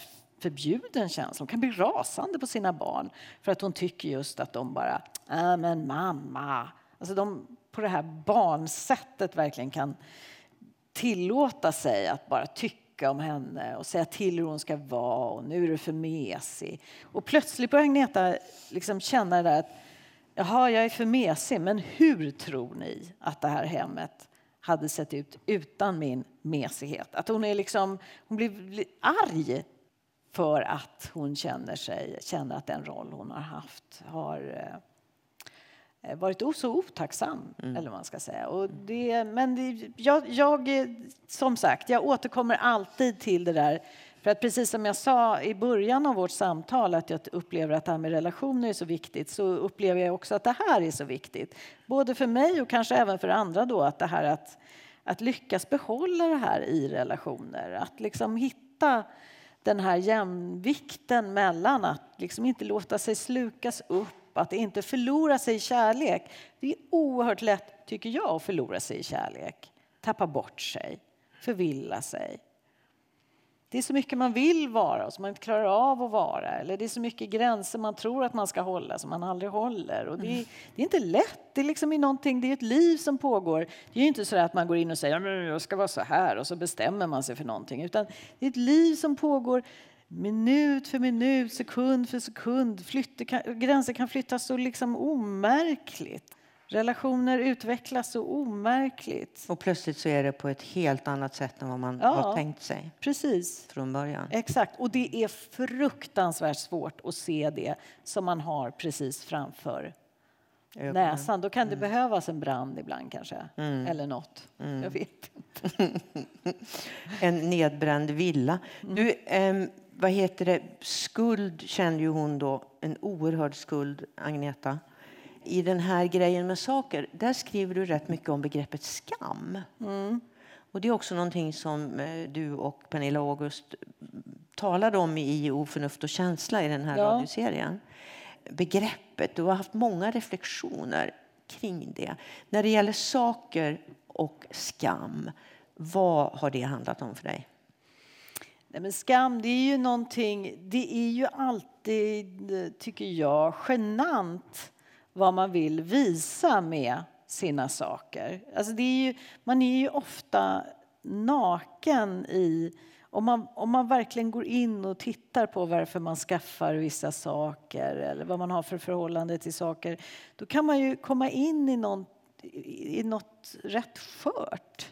förbjuden känsla. Hon kan bli rasande på sina barn för att hon tycker just att de bara, äh, men mamma. Alltså de på det här barnsättet verkligen kan tillåta sig att bara tycka om henne och säga till hur hon ska vara och nu är du för mesig. Och plötsligt börjar Agneta liksom känna det där att jaha, jag är för mesig, men hur tror ni att det här hemmet hade sett ut utan min mesighet? Att hon är liksom, hon blir, blir arg för att hon känner, sig, känner att den roll hon har haft har eh, varit o- så otacksam, eller vad man ska säga. Och det, men det, jag, jag, eh, som sagt, jag återkommer alltid till det där. För att precis som jag sa i början av vårt samtal att jag upplever att det här med relationer är så viktigt så upplever jag också att det här är så viktigt. Både för mig och kanske även för andra då att det här att, att lyckas behålla det här i relationer. Att liksom hitta den här jämvikten mellan att liksom inte låta sig slukas upp, att inte förlora sig i kärlek. Det är oerhört lätt, tycker jag, att förlora sig i kärlek. Tappa bort sig, förvilla sig. Det är så mycket man vill vara och som man inte klarar av att vara. Eller det är så mycket gränser man tror att man ska hålla som man aldrig håller. Och det, är, det är inte lätt. Det är, liksom någonting, det är ett liv som pågår. Det är inte så att man går in och säger att jag ska vara så här och så bestämmer man sig för någonting. Utan det är ett liv som pågår minut för minut, sekund för sekund. Flytte, kan, gränser kan flyttas så liksom omärkligt. Relationer utvecklas så omärkligt. Och plötsligt så är det på ett helt annat sätt än vad man Ja. har tänkt sig Precis. från början. Exakt, och det är fruktansvärt svårt att se det som man har precis framför Ögonen. näsan. Då kan det behövas en brand ibland kanske, eller något. Jag vet inte. En nedbränd villa. Mm. Du, ehm, vad heter det? Skuld kände ju hon då, en oerhörd skuld, Agneta. I den här grejen med saker, där skriver du rätt mycket om begreppet skam. Mm. Och det är också någonting som eh, du och Pernilla August talade om i Oförnuft och känsla i den här Ja. radioserien. Begreppet, du har haft många reflektioner kring det. När det gäller saker och skam, vad har det handlat om för dig? Nej, men skam, det är ju någonting, det är ju alltid, tycker jag, genant vad man vill visa med sina saker. Alltså det är ju, man är ju ofta naken i om man, om man verkligen går in och tittar på varför man skaffar vissa saker eller vad man har för förhållande till saker, då kan man ju komma in i, någon, i något rätt skört.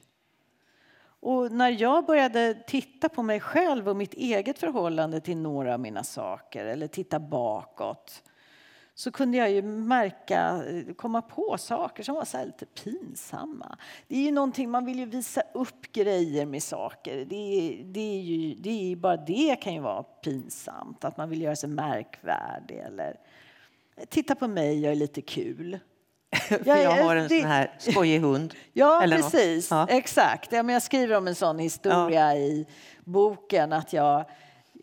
Och när jag började titta på mig själv och mitt eget förhållande till några av mina saker eller titta bakåt så kunde jag ju märka, eh, komma på saker som var så lite pinsamma. Det är ju någonting, man vill ju visa upp grejer med saker. Det, det, är ju, det är bara det kan ju vara pinsamt, att man vill göra sig märkvärdig eller titta på mig, jag är lite kul. För jag har en det... sån här skojig hund. Ja, Eller precis. Ja. Exakt. Ja, men jag skriver om en sån historia ja. i boken att jag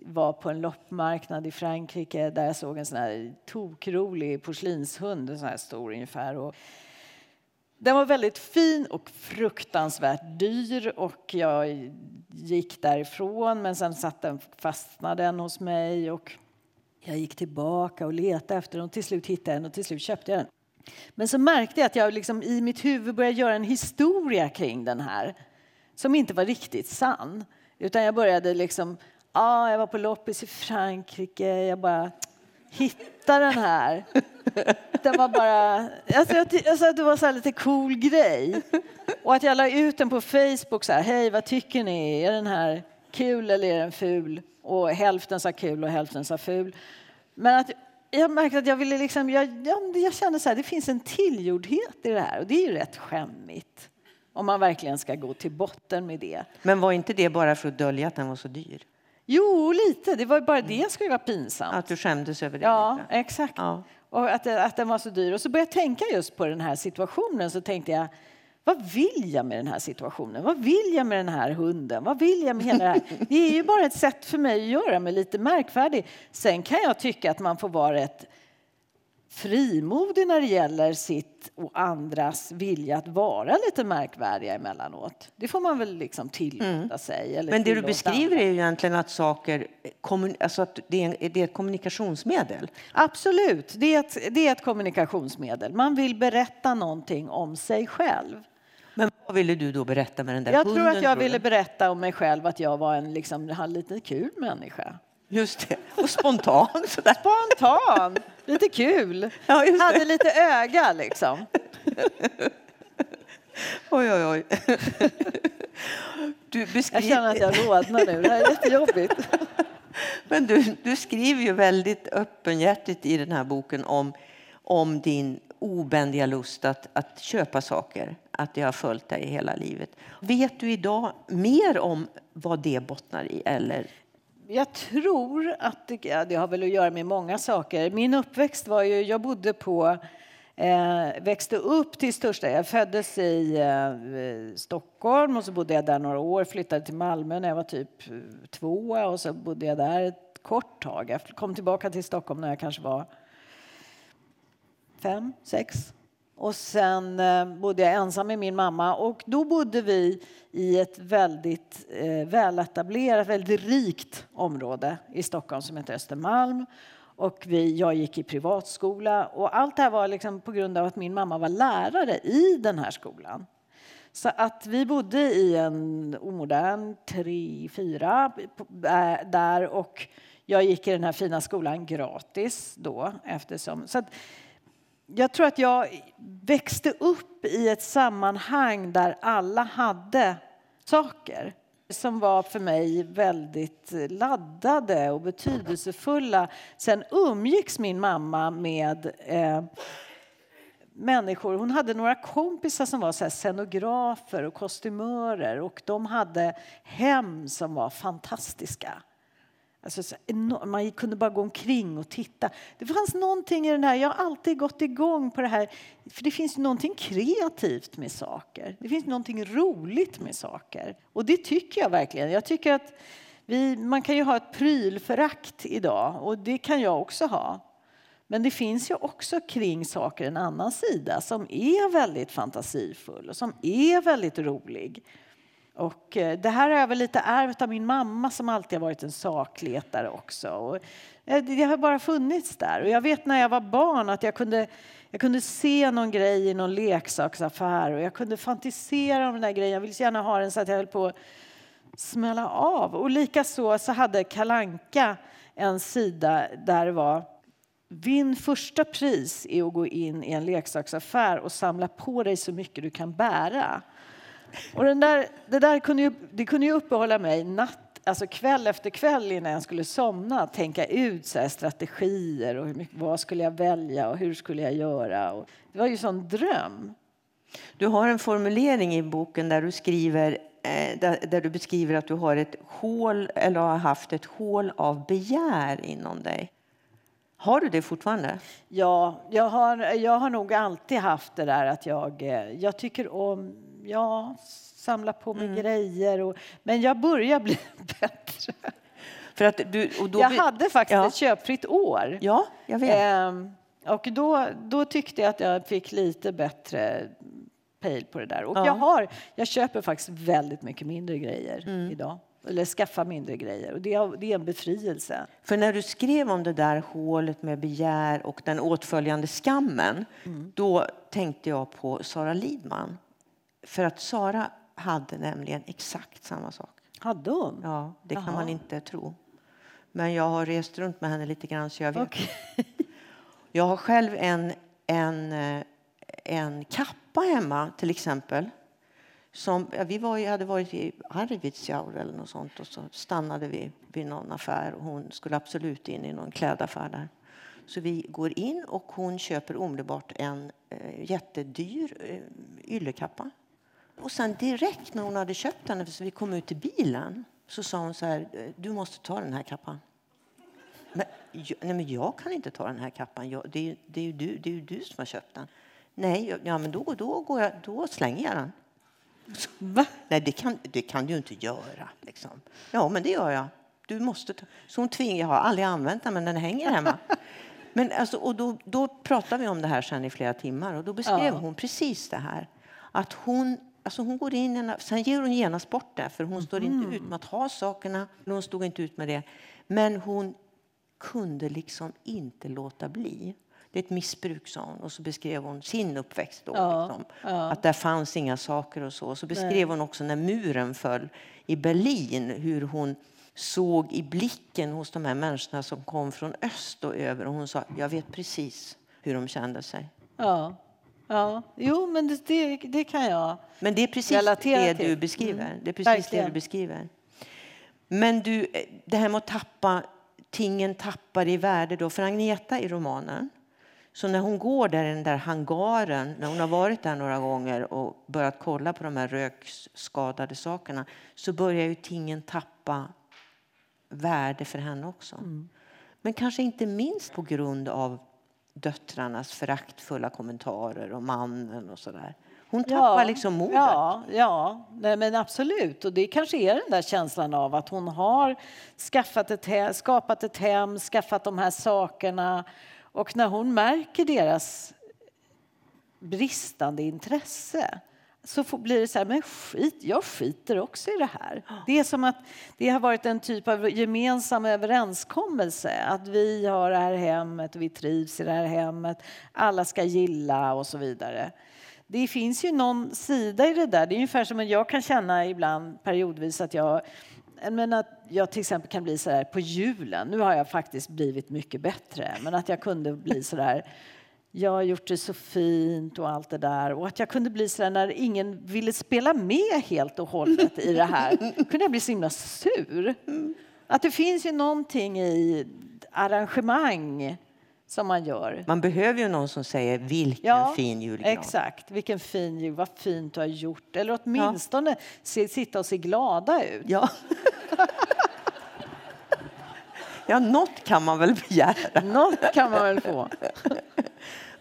var på en loppmarknad i Frankrike där jag såg en sån här tokrolig porslinshund, en sån här stor ungefär. Och den var väldigt fin och fruktansvärt dyr och jag gick därifrån men sen satt den, fastnade den hos mig och jag gick tillbaka och letade efter den och till slut hittade jag den och till slut köpte jag den. Men så märkte jag att jag liksom i mitt huvud började göra en historia kring den här som inte var riktigt sann. Utan jag började liksom, ah, jag var på loppis i Frankrike, jag bara hittade den här. Den var bara, alltså jag, alltså det var så lite cool grej. Och att jag la ut den på Facebook så här, hej vad tycker ni, är den här kul eller är den ful? Och hälften sa kul och hälften sa ful. Men att jag märkte att jag ville liksom, jag, jag, jag kände så här, det finns en tillgjordhet i det här och det är ju rätt skämmigt. Om man verkligen ska gå till botten med det. Men var inte det bara för att dölja att den var så dyr? Jo, lite. Det var bara det som skulle vara pinsamt. Att du skämdes över det? Ja, lite. exakt. Ja. Och att, att den var så dyr. Och så började jag tänka just på den här situationen. Så tänkte jag, vad vill jag med den här situationen? Vad vill jag med den här hunden? Vad vill jag med hela det här? Det är ju bara ett sätt för mig att göra mig lite märkvärdig. Sen kan jag tycka att man får vara rätt frimodig när det gäller sitt och andras vilja att vara lite märkvärdiga emellanåt. Det får man väl liksom tillåta mm. sig. Men det du beskriver andra. är ju egentligen att saker, alltså att det är, det är ett kommunikationsmedel. Absolut, det är, ett, det är ett kommunikationsmedel. Man vill berätta någonting om sig själv. Men vad ville du då berätta med den där jag hunden? Jag tror att jag ville berätta om mig själv att jag var en liksom, lite kul människa. Just det. Och spontan. Sådär. Spontan. Lite kul. Ja, Hade lite öga liksom. Oj, oj, oj. Du beskriver... Jag känner att jag rodnar nu. Det här är jättejobbigt. Men du, du skriver ju väldigt öppenhjärtigt i den här boken om, om din obändiga lust att, att köpa saker. Att det har följt dig hela livet. Vet du idag mer om vad det bottnar i? Eller? Jag tror att det, ja, det har väl att göra med många saker. Min uppväxt var ju, jag bodde på Eh, växte upp till största... Jag föddes i eh, Stockholm och så bodde jag där några år. Flyttade till Malmö när jag var typ eh, två och så bodde jag där ett kort tag. Jag kom tillbaka till Stockholm när jag kanske var fem, sex. Och sen eh, bodde jag ensam med min mamma och då bodde vi i ett väldigt eh, väletablerat, väldigt rikt område i Stockholm som heter Östermalm. Och vi, jag gick i privatskola och allt det här var liksom på grund av att min mamma var lärare i den här skolan. Så att vi bodde i en omodern tre, fyra äh, där och jag gick i den här fina skolan gratis då eftersom. Så att jag tror att jag växte upp i ett sammanhang där alla hade saker som var för mig väldigt laddade och betydelsefulla. Sen umgicks min mamma med eh, människor. Hon hade några kompisar som var så scenografer och kostymörer och de hade hem som var fantastiska. Alltså, så enorm, man kunde bara gå omkring och titta. Det fanns någonting i den här, jag har alltid gått igång på det här, för det finns någonting kreativt med saker. Det finns någonting roligt med saker. Och det tycker jag verkligen. Jag tycker att vi, man kan ju ha ett prylförakt idag och det kan jag också ha. Men det finns ju också kring saker en annan sida som är väldigt fantasifull och som är väldigt rolig. Och eh, det här har jag väl lite ärvt av min mamma som alltid har varit en sakletare också. Och eh, det har bara funnits där. Och jag vet när jag var barn att jag kunde, jag kunde se någon grej i någon leksaksaffär och jag kunde fantisera om den där grejen. Jag ville så gärna ha den så att jag höll på att smälla av. Och likaså så hade Kalanka en sida där det var Vinn första pris är att gå in i en leksaksaffär och samla på dig så mycket du kan bära. Och den där, det där kunde ju, det kunde ju uppehålla mig natt alltså kväll efter kväll innan jag skulle somna tänka ut så strategier och hur mycket, vad skulle jag välja och hur skulle jag göra. Och det var ju sån dröm. Du har en formulering i boken där du skriver eh, där, där, du beskriver att du har ett hål eller har haft ett hål av begär inom dig. Har du det fortfarande? Ja, jag har, jag har nog alltid haft det där att jag, eh, jag tycker om ja, samla på mig mm. grejer. Och, men jag börjar bli bättre. För att du, och då jag hade faktiskt ja. ett köpfritt år. Ja, jag vet. Ehm, och då, då tyckte jag att jag fick lite bättre pejl på det där. Och ja. jag, har, jag köper faktiskt väldigt mycket mindre grejer mm. idag. Eller skaffa mindre grejer. Och det är, det är en befrielse. För när du skrev om det där hålet med begär och den åtföljande skammen, mm. då tänkte jag på Sara Lidman. För att Sara hade nämligen exakt samma sak. Hade hon? Ja, det kan Aha. man inte tro. Men jag har rest runt med henne lite grann så jag vet. Okay. Jag har själv en, en, eh, en kappa hemma till exempel. Som, ja, vi var, hade varit i Arvidsjaur eller något sånt och så stannade vi vid någon affär och hon skulle absolut in i någon klädaffär där. Så vi går in och hon köper omedelbart en eh, jättedyr eh, yllekappa och sen direkt när hon hade köpt den, så vi kom ut till bilen, så sa hon så här, du måste ta den här kappan. Men, jag, nej, men jag kan inte ta den här kappan, jag, det, är, det, är ju du, det är du som har köpt den. Nej, ja, men då, då, går jag, då slänger jag den. Va? Nej, det kan, det kan du inte göra. Liksom. Ja, men det gör jag. Du måste ta. Så hon tvingar, jag har aldrig använt den, men den hänger hemma. Men alltså, och då, då pratade vi om det här sen i flera timmar och då beskrev ja. hon precis det här. Att hon Alltså hon går in, sen ger hon genast bort det, för hon står inte mm. ut med att ha sakerna. Hon stod inte ut med det. Men hon kunde liksom inte låta bli. Det är ett missbruk, sa hon. Och så beskrev hon sin uppväxt. Då, ja, liksom. ja. Att där fanns inga saker och så. Så beskrev Nej. hon också när muren föll i Berlin, hur hon såg i blicken hos de här människorna som kom från öst och över. Och hon sa, jag vet precis hur de kände sig. Ja. Ja, jo, men det, det, det kan jag Men det är precis det du beskriver. Mm. Det är precis det du beskriver. Men du, det här med att tappa, tingen tappar i värde då. För Agneta i romanen, så när hon går där i den där hangaren, när hon har varit där några gånger och börjat kolla på de här rökskadade sakerna, så börjar ju tingen tappa värde för henne också. Mm. Men kanske inte minst på grund av döttrarnas föraktfulla kommentarer och mannen och sådär. Hon tappar ja, liksom modet. Ja, ja nej, men absolut. Och det kanske är den där känslan av att hon har skaffat ett hem, skapat ett hem, skaffat de här sakerna. Och när hon märker deras bristande intresse så blir det så här, men skit, jag skiter också i det här. Det är som att det har varit en typ av gemensam överenskommelse att vi har det här hemmet och vi trivs i det här hemmet. Alla ska gilla och så vidare. Det finns ju någon sida i det där. Det är ungefär som jag kan känna ibland periodvis att jag men att jag till exempel kan bli så här på julen. Nu har jag faktiskt blivit mycket bättre, men att jag kunde bli så där jag har gjort det så fint och allt det där. Och att jag kunde bli så när ingen ville spela med helt och hållet i det här. kunde jag bli så himla sur. Att det finns ju någonting i arrangemang som man gör. Man behöver ju någon som säger vilken ja, fin julgran. Exakt, vilken fin jul, vad fint du har gjort. Eller åtminstone ja. se, sitta och se glada ut. Ja. ja, något kan man väl begära. Något kan man väl få.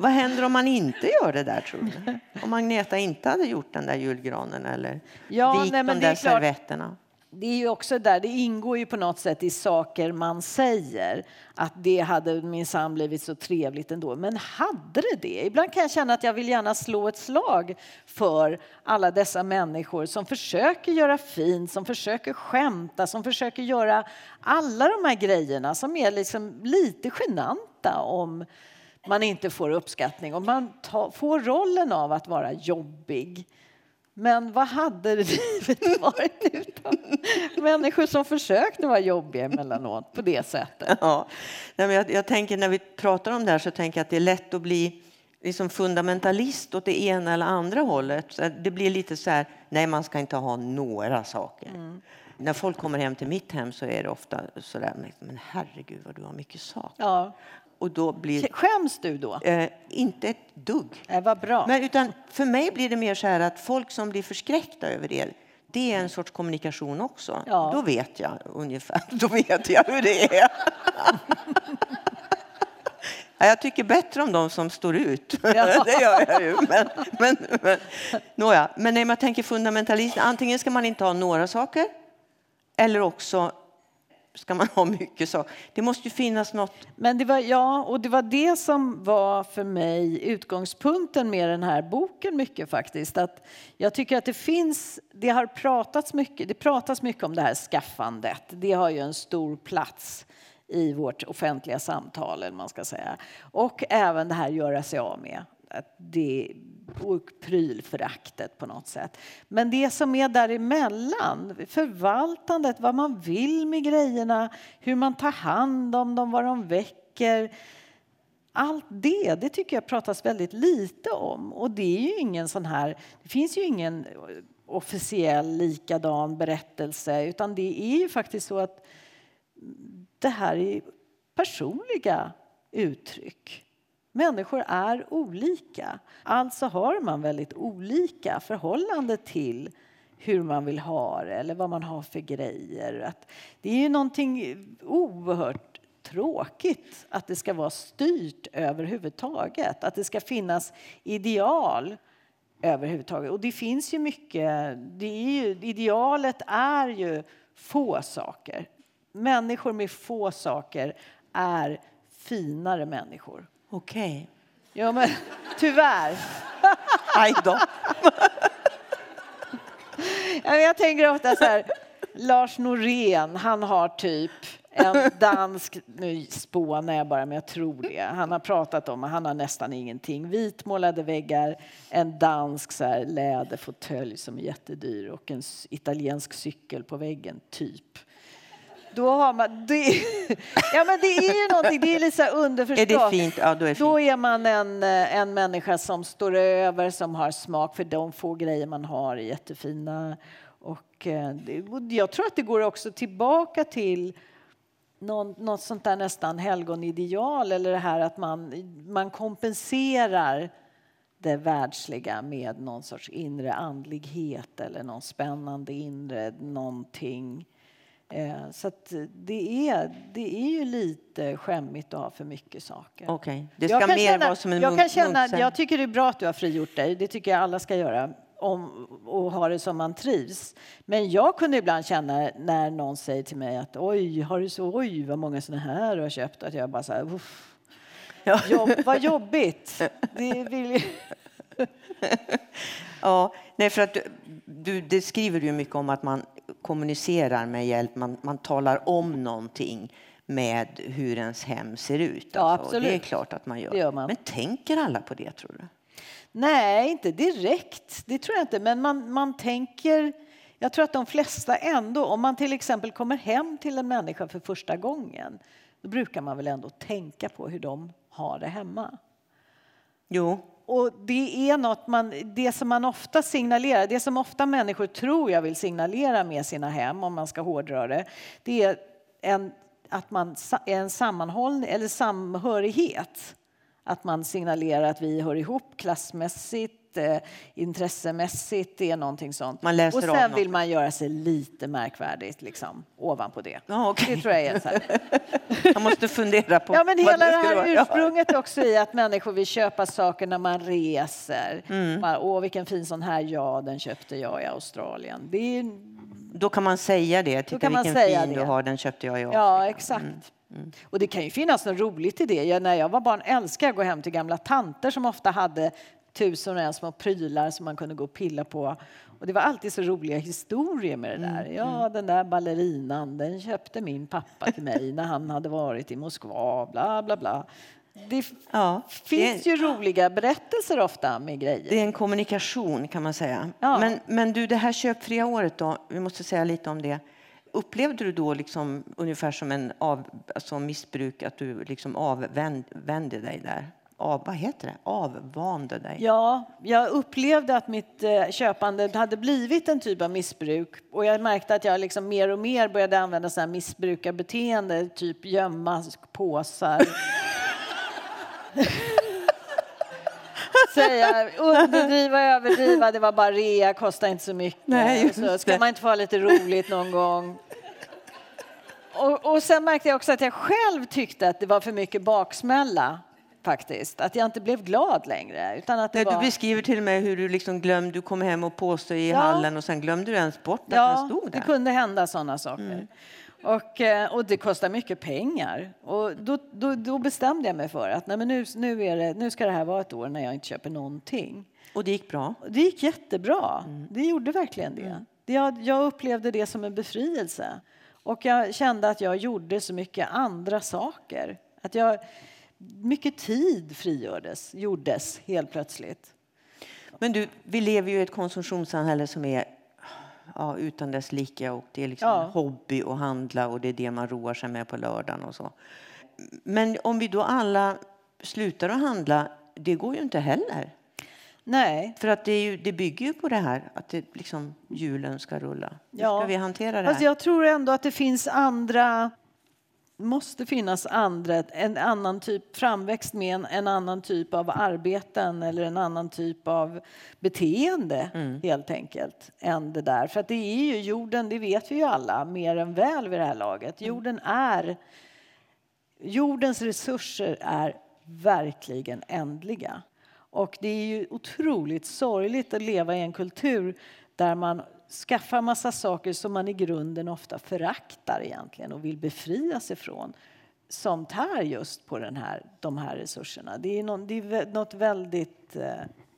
Vad händer om man inte gör det där tror du? Om Agneta inte hade gjort den där julgranen eller ja, vikt nej, de där servetterna? det är ju också där, det ingår ju på något sätt i saker man säger att det hade minsann blivit så trevligt ändå. Men hade det det? Ibland kan jag känna att jag vill gärna slå ett slag för alla dessa människor som försöker göra fint, som försöker skämta, som försöker göra alla de här grejerna som är liksom lite genanta om man inte får uppskattning och man ta, får rollen av att vara jobbig. Men vad hade livet varit utan människor som försökte vara jobbiga emellanåt på det sättet? Ja. Jag, jag tänker när vi pratar om det här så tänker jag att det är lätt att bli liksom fundamentalist åt det ena eller andra hållet. Det blir lite så här, nej man ska inte ha några saker. Mm. när folk kommer hem till mitt hem så är det ofta sådär, men herregud vad du har mycket saker. Ja. Och då blir... Skäms du då? Eh, inte ett dugg. Nej, vad bra. Men utan för mig blir det mer så här att folk som blir förskräckta över det, det är en sorts kommunikation också. Ja. Då vet jag ungefär, då vet jag hur det är. Ja, Jag tycker bättre om de som står ut. Ja. Det gör jag ju. Men, men, men, nåja. men när man tänker fundamentalism, antingen ska man inte ha några saker eller också ska man ha mycket så. Det måste ju finnas något. Men det var, ja, och det var det som var för mig utgångspunkten med den här boken mycket faktiskt. Att jag tycker att det finns, det har pratats mycket, det pratas mycket om det här skaffandet. Det har ju en stor plats i vårt offentliga samtal, eller man ska säga. Och även det här göra sig av med. Att det, och prylföraktet på något sätt. Men det som är däremellan, förvaltandet, vad man vill med grejerna, hur man tar hand om dem, vad de väcker. Allt det, det tycker jag pratas väldigt lite om. Och det är ju ingen sån här, det finns ju ingen officiell likadan berättelse utan det är ju faktiskt så att det här är personliga uttryck. Människor är olika. Alltså har man väldigt olika förhållande till hur man vill ha det eller vad man har för grejer. Att det är ju någonting oerhört tråkigt att det ska vara styrt överhuvudtaget. Att det ska finnas ideal överhuvudtaget. Och det finns ju mycket... Det är ju, idealet är ju få saker. Människor med få saker är finare människor. Okej. Ja, men tyvärr. Aj då. Jag tänker ofta så här, Lars Norén, han har typ en dansk, nu spånar jag bara men jag tror det. Han har pratat om, han har nästan ingenting. Vitmålade väggar, en dansk så här, läderfåtölj som är jättedyr och en italiensk cykel på väggen, typ. Då har man, det, ja men det är ju någonting, det är lite så underförstått. Är det fint? Ja, då är det Då fint. är man en, eh, en människa som står över, som har smak för de få grejer man har är jättefina. Och eh, och jag tror att det går också tillbaka till någon, något sånt där nästan helgonideal eller det här att man, man kompenserar det världsliga med någon sorts inre andlighet eller någon spännande inre någonting. Eh, Så att det är, det är ju lite skämmigt att ha för mycket saker. Okej. Det Jag ska mer känna- vara som en jag, kan känna, jag tycker det är bra att du har frigjort dig. Det tycker jag alla ska göra. Om, och ha det som man trivs. Men jag kunde ibland känna när någon säger till mig att oj, har du så, oj vad många såna här du har köpt. Att jag bara så här, "Uff, Ja. jobb, vad jobbigt. Det vill, Ja, nej, för att du, du, det skriver du ju mycket om att man kommunicerar med hjälp, man, man talar om någonting med hur ens hem ser ut. Ja, alltså. Och Det är absolut. klart att man gör. Gör man. Men tänker alla på det tror du? Nej, inte direkt. Det tror jag inte. Men man, man tänker... Jag tror att de flesta ändå, om man till exempel kommer hem till en människa för första gången, då brukar man väl ändå tänka på hur de har det hemma. Jo, och det är något man, det som man ofta signalerar, det som ofta människor tror jag vill signalera med sina hem, om man ska hårdra det, det är en, att man är en sammanhållning eller samhörighet. Att man signalerar att vi hör ihop klassmässigt, eh, intressemässigt, det är någonting sånt. Man läser och sen vill man göra sig lite märkvärdigt liksom, ovanpå det. Ja, okej. Det tror jag är så här. jag måste fundera på Ja, men vad hela det skulle här vara. Ursprunget också i att människor vill köpa saker när man reser. Mm. Man, Åh, vilken fin sån här, ja, den köpte jag i Australien. Det är, Då kan man säga det. Titta kan man vilken säga fin det. du har, den köpte jag i Afrika. ja, exakt. Och det kan ju finnas något roligt i det. Jag, när jag var barn älskade jag att gå hem till gamla tanter som ofta hade tusen och en små prylar som man kunde gå och pilla på. Och det var alltid så roliga historier med det där. Ja, den där ballerinan, den köpte min pappa till mig när han hade varit i Moskva, bla bla bla. Det Ja, finns det- ju roliga berättelser ofta med grejer. Det är en kommunikation kan man säga. Ja. Men, men du, det här köpfria året då, vi måste säga lite om det. Upplevde du då liksom ungefär som en av, alltså missbruk, att du liksom avvände dig där? Av, vad heter det? avvande dig. Ja, jag upplevde att mitt eh, köpande hade blivit en typ av missbruk och jag märkte att jag liksom mer och mer började använda sådana missbrukarbeteende, typ gömma påsar. Säga, underdriva, överdriva, det var bara rea, kostar inte så mycket. Nej, så ska man inte få ha lite roligt någon gång? Och, och sen märkte jag också att jag själv tyckte att det var för mycket baksmälla faktiskt. Att jag inte blev glad längre. Utan att det Nej, var... Du beskriver till och med hur du liksom glömde, du kom hem och påstod i Ja. hallen och sen glömde du ens bort att Ja, stod det där. kunde hända sådana saker. Och, eh, och det kostar mycket pengar. Och då, då, då bestämde jag mig för att nej, men nu, nu, är det, nu ska det här vara ett år när jag inte köper någonting. Och det gick bra. Det gick jättebra. Det gjorde verkligen det. det jag, jag upplevde det som en befrielse. Och jag kände att jag gjorde så mycket andra saker. Att jag, mycket tid frigördes, gjordes helt plötsligt. Men du, vi lever ju i ett konsumtionssamhälle som är ja, utan dess like och det är liksom Ja. hobby att handla och det är det man roar sig med på lördagen och så. Men om vi då alla slutar att handla, det går ju inte heller. Nej, För att det, ju, det bygger ju på det här att det liksom, hjulen ska rulla. Hur Ja. ska vi hantera det här? jag tror ändå att det finns andra måste finnas andra, en annan typ framväxt med en, en annan typ av arbeten eller en annan typ av beteende helt enkelt än det där. För att det är ju jorden, det vet vi ju alla mer än väl vid det här laget. Jorden är Jordens resurser är verkligen ändliga. Och det är ju otroligt sorgligt att leva i en kultur där man skaffar massa saker som man i grunden ofta föraktar egentligen och vill befria sig från som tär just på den här, de här resurserna. Det är, någon, det är något väldigt, eh,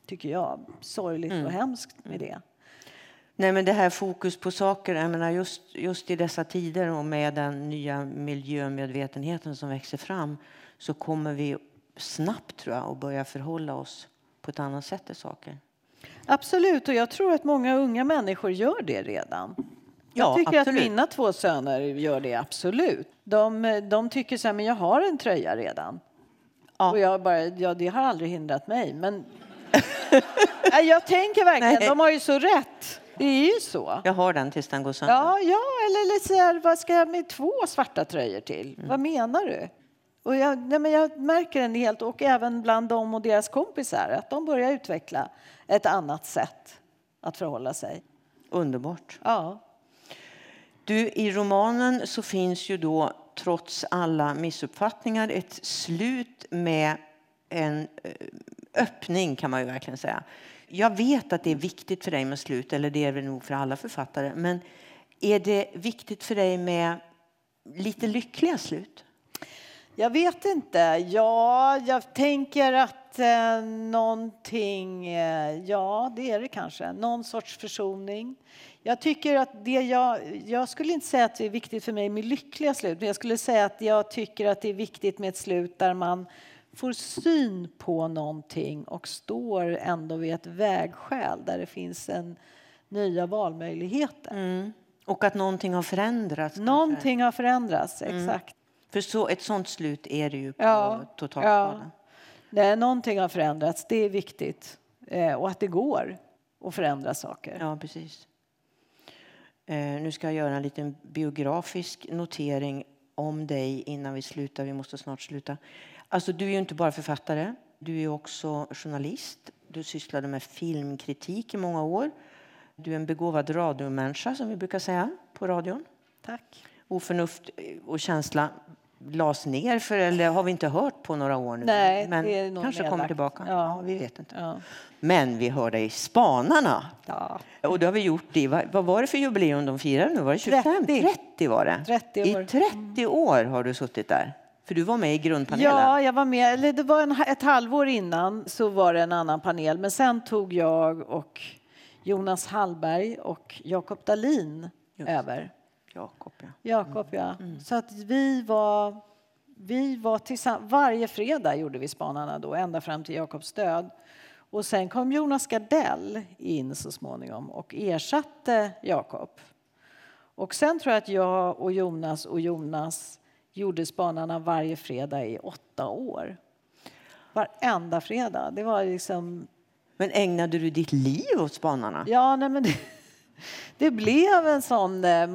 tycker jag, sorgligt och hemskt med det. Nej, men det här fokus på saker, jag menar just, just i dessa tider och med den nya miljömedvetenheten som växer fram så kommer vi snabbt tror jag att börja förhålla oss på ett annat sätt till saker. Absolut, och jag tror att många unga människor gör det redan. Ja, Jag tycker absolut. att mina två söner gör det, absolut. De, de tycker så här, men jag har en tröja redan. Ja. Och jag bara, ja det har aldrig hindrat mig, men... Jag tänker verkligen, Nej. de har ju så rätt. Det är ju så. Jag har den tills den går sönder. Ja, ja, eller lite så här, vad ska jag med två svarta tröjor till? Mm. Vad menar du? Och jag, nej, men jag märker den helt, och även bland dem och deras kompisar, att de börjar utveckla ett annat sätt att förhålla sig. Underbart. Ja. Du, I romanen så finns ju då trots alla missuppfattningar ett slut med en eh, öppning kan man ju verkligen säga. Jag vet att det är viktigt för dig med slut, eller det är det nog för alla författare. Men är det viktigt för dig med lite lyckliga slut? Jag vet inte. Ja, jag tänker att eh, någonting... Eh, ja, det är det kanske. Någon sorts försoning. Jag tycker att det jag... Jag skulle inte säga att det är viktigt för mig med lyckliga slut, men jag skulle säga att jag tycker att det är viktigt med ett slut där man får syn på någonting och står ändå vid ett vägskäl där det finns en nya valmöjligheter. Och att någonting har förändrats? kanske? Någonting har förändrats, exakt. För så, ett sånt slut är det ju på Ja, totalskadan. Nej, någonting har förändrats, det är viktigt. Eh, och att det går att förändra saker. Ja, precis. Eh, nu ska jag göra en liten biografisk notering om dig innan vi slutar. Vi måste snart sluta. Alltså, du är ju inte bara författare, du är också journalist. Du sysslade med filmkritik i många år. Du är en begåvad radiomänniska, som vi brukar säga på radion. Tack. Oförnuft och känsla lades ner, för, eller har vi inte hört på några år nu. Nej, Men det är kanske kommer nedlagt. tillbaka. Ja. Vi vet inte. Ja. Men vi hör dig i Spanarna. Ja. Och det har vi gjort i, vad, var det för jubileum de firade nu? Var det 25? 30. 30 var det. 30 år. I 30 år har du suttit där. För du var med i grundpanelen. Ja, jag var med. Eller det var en, ett halvår innan så var det en annan panel. Men sen tog jag och Jonas Hallberg och Jakob Dalin Just. över. Jakob, ja. Jakob, ja. Så att vi var, vi var tillsammans. Varje fredag gjorde vi Spanarna då, ända fram till Jakobs död. Och sen kom Jonas Gardell in så småningom och ersatte Jakob. Och sen tror jag att jag och Jonas och Jonas gjorde Spanarna varje fredag i åtta år. Varenda fredag. Det var liksom... Men ägnade du ditt liv åt spanarna? Ja, nej men det, det blev en sån... Eh,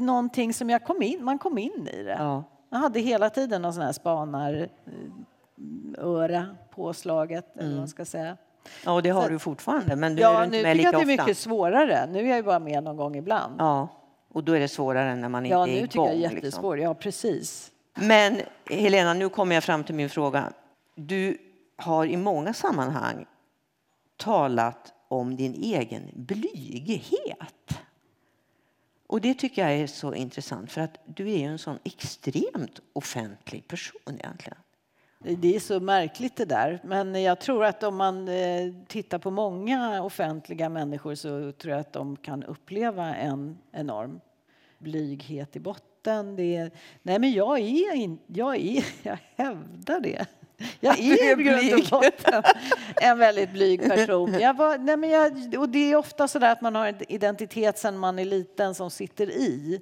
någonting som jag kom in, man kom in i det. Ja. Jag hade hela tiden någon sån här spanar eh, påslaget, eller vad man ska säga. Ja, och det har Så- du fortfarande, men du är Ja, inte nu med tycker lika jag att det är ofta. mycket svårare. Nu är jag ju bara med någon gång ibland. Ja, och då är det svårare när man inte Ja, är nu igång. tycker jag det är liksom. Ja, precis. Men Helena, nu kommer jag fram till min fråga. Du har i många sammanhang talat om din egen blyghet. Och det tycker jag är så intressant för att du är ju en sån extremt offentlig person egentligen. Det är så märkligt det där. Men jag tror att om man eh, tittar på många offentliga människor så tror jag att de kan uppleva en enorm blyghet i botten. Det är, nej men jag är inte, jag är, jag hävdar det. Jag är i grund och botten en väldigt blyg person. Jag var, nej men jag, och det är ofta så där att man har en identitet sedan man är liten som sitter i.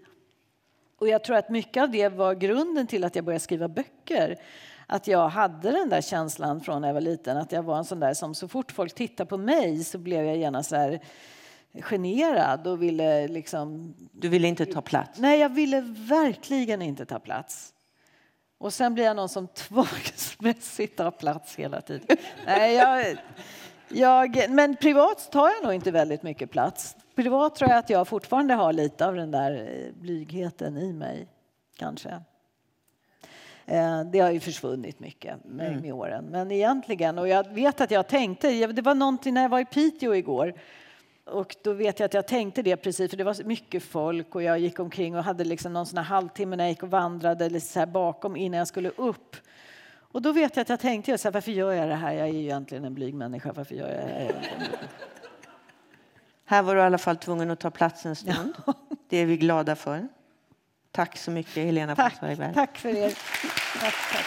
Och jag tror att mycket av det var grunden till att jag började skriva böcker. Att jag hade den där känslan från när jag var liten, att jag var en sån där som så fort folk tittade på mig så blev jag gärna så här generad och ville liksom... Du vill inte ta plats. Nej, jag ville verkligen inte ta plats. Och sen blir jag någon som tvångsmässigt tar plats hela tiden. Nej, jag, jag, men privat tar jag nog inte väldigt mycket plats. Privat tror jag att jag fortfarande har lite av den där eh, blygheten i mig, kanske. Eh, Det har ju försvunnit mycket med, med åren. Men egentligen, och jag vet att jag tänkte, det var någonting när jag var i Piteå igår och då vet jag att jag tänkte det precis, för det var mycket folk och jag gick omkring och hade liksom någon sån här halvtimme när jag gick och vandrade lite så här bakom innan jag skulle upp. Och då vet jag att jag tänkte, så här, varför gör jag det här? Jag är ju egentligen en blyg människa, varför gör jag det här? Här var du i alla fall tvungen att ta plats en stund. Det är vi glada för. Tack så mycket Helena Tack, Zweigbergk. tack för er. Tack, tack.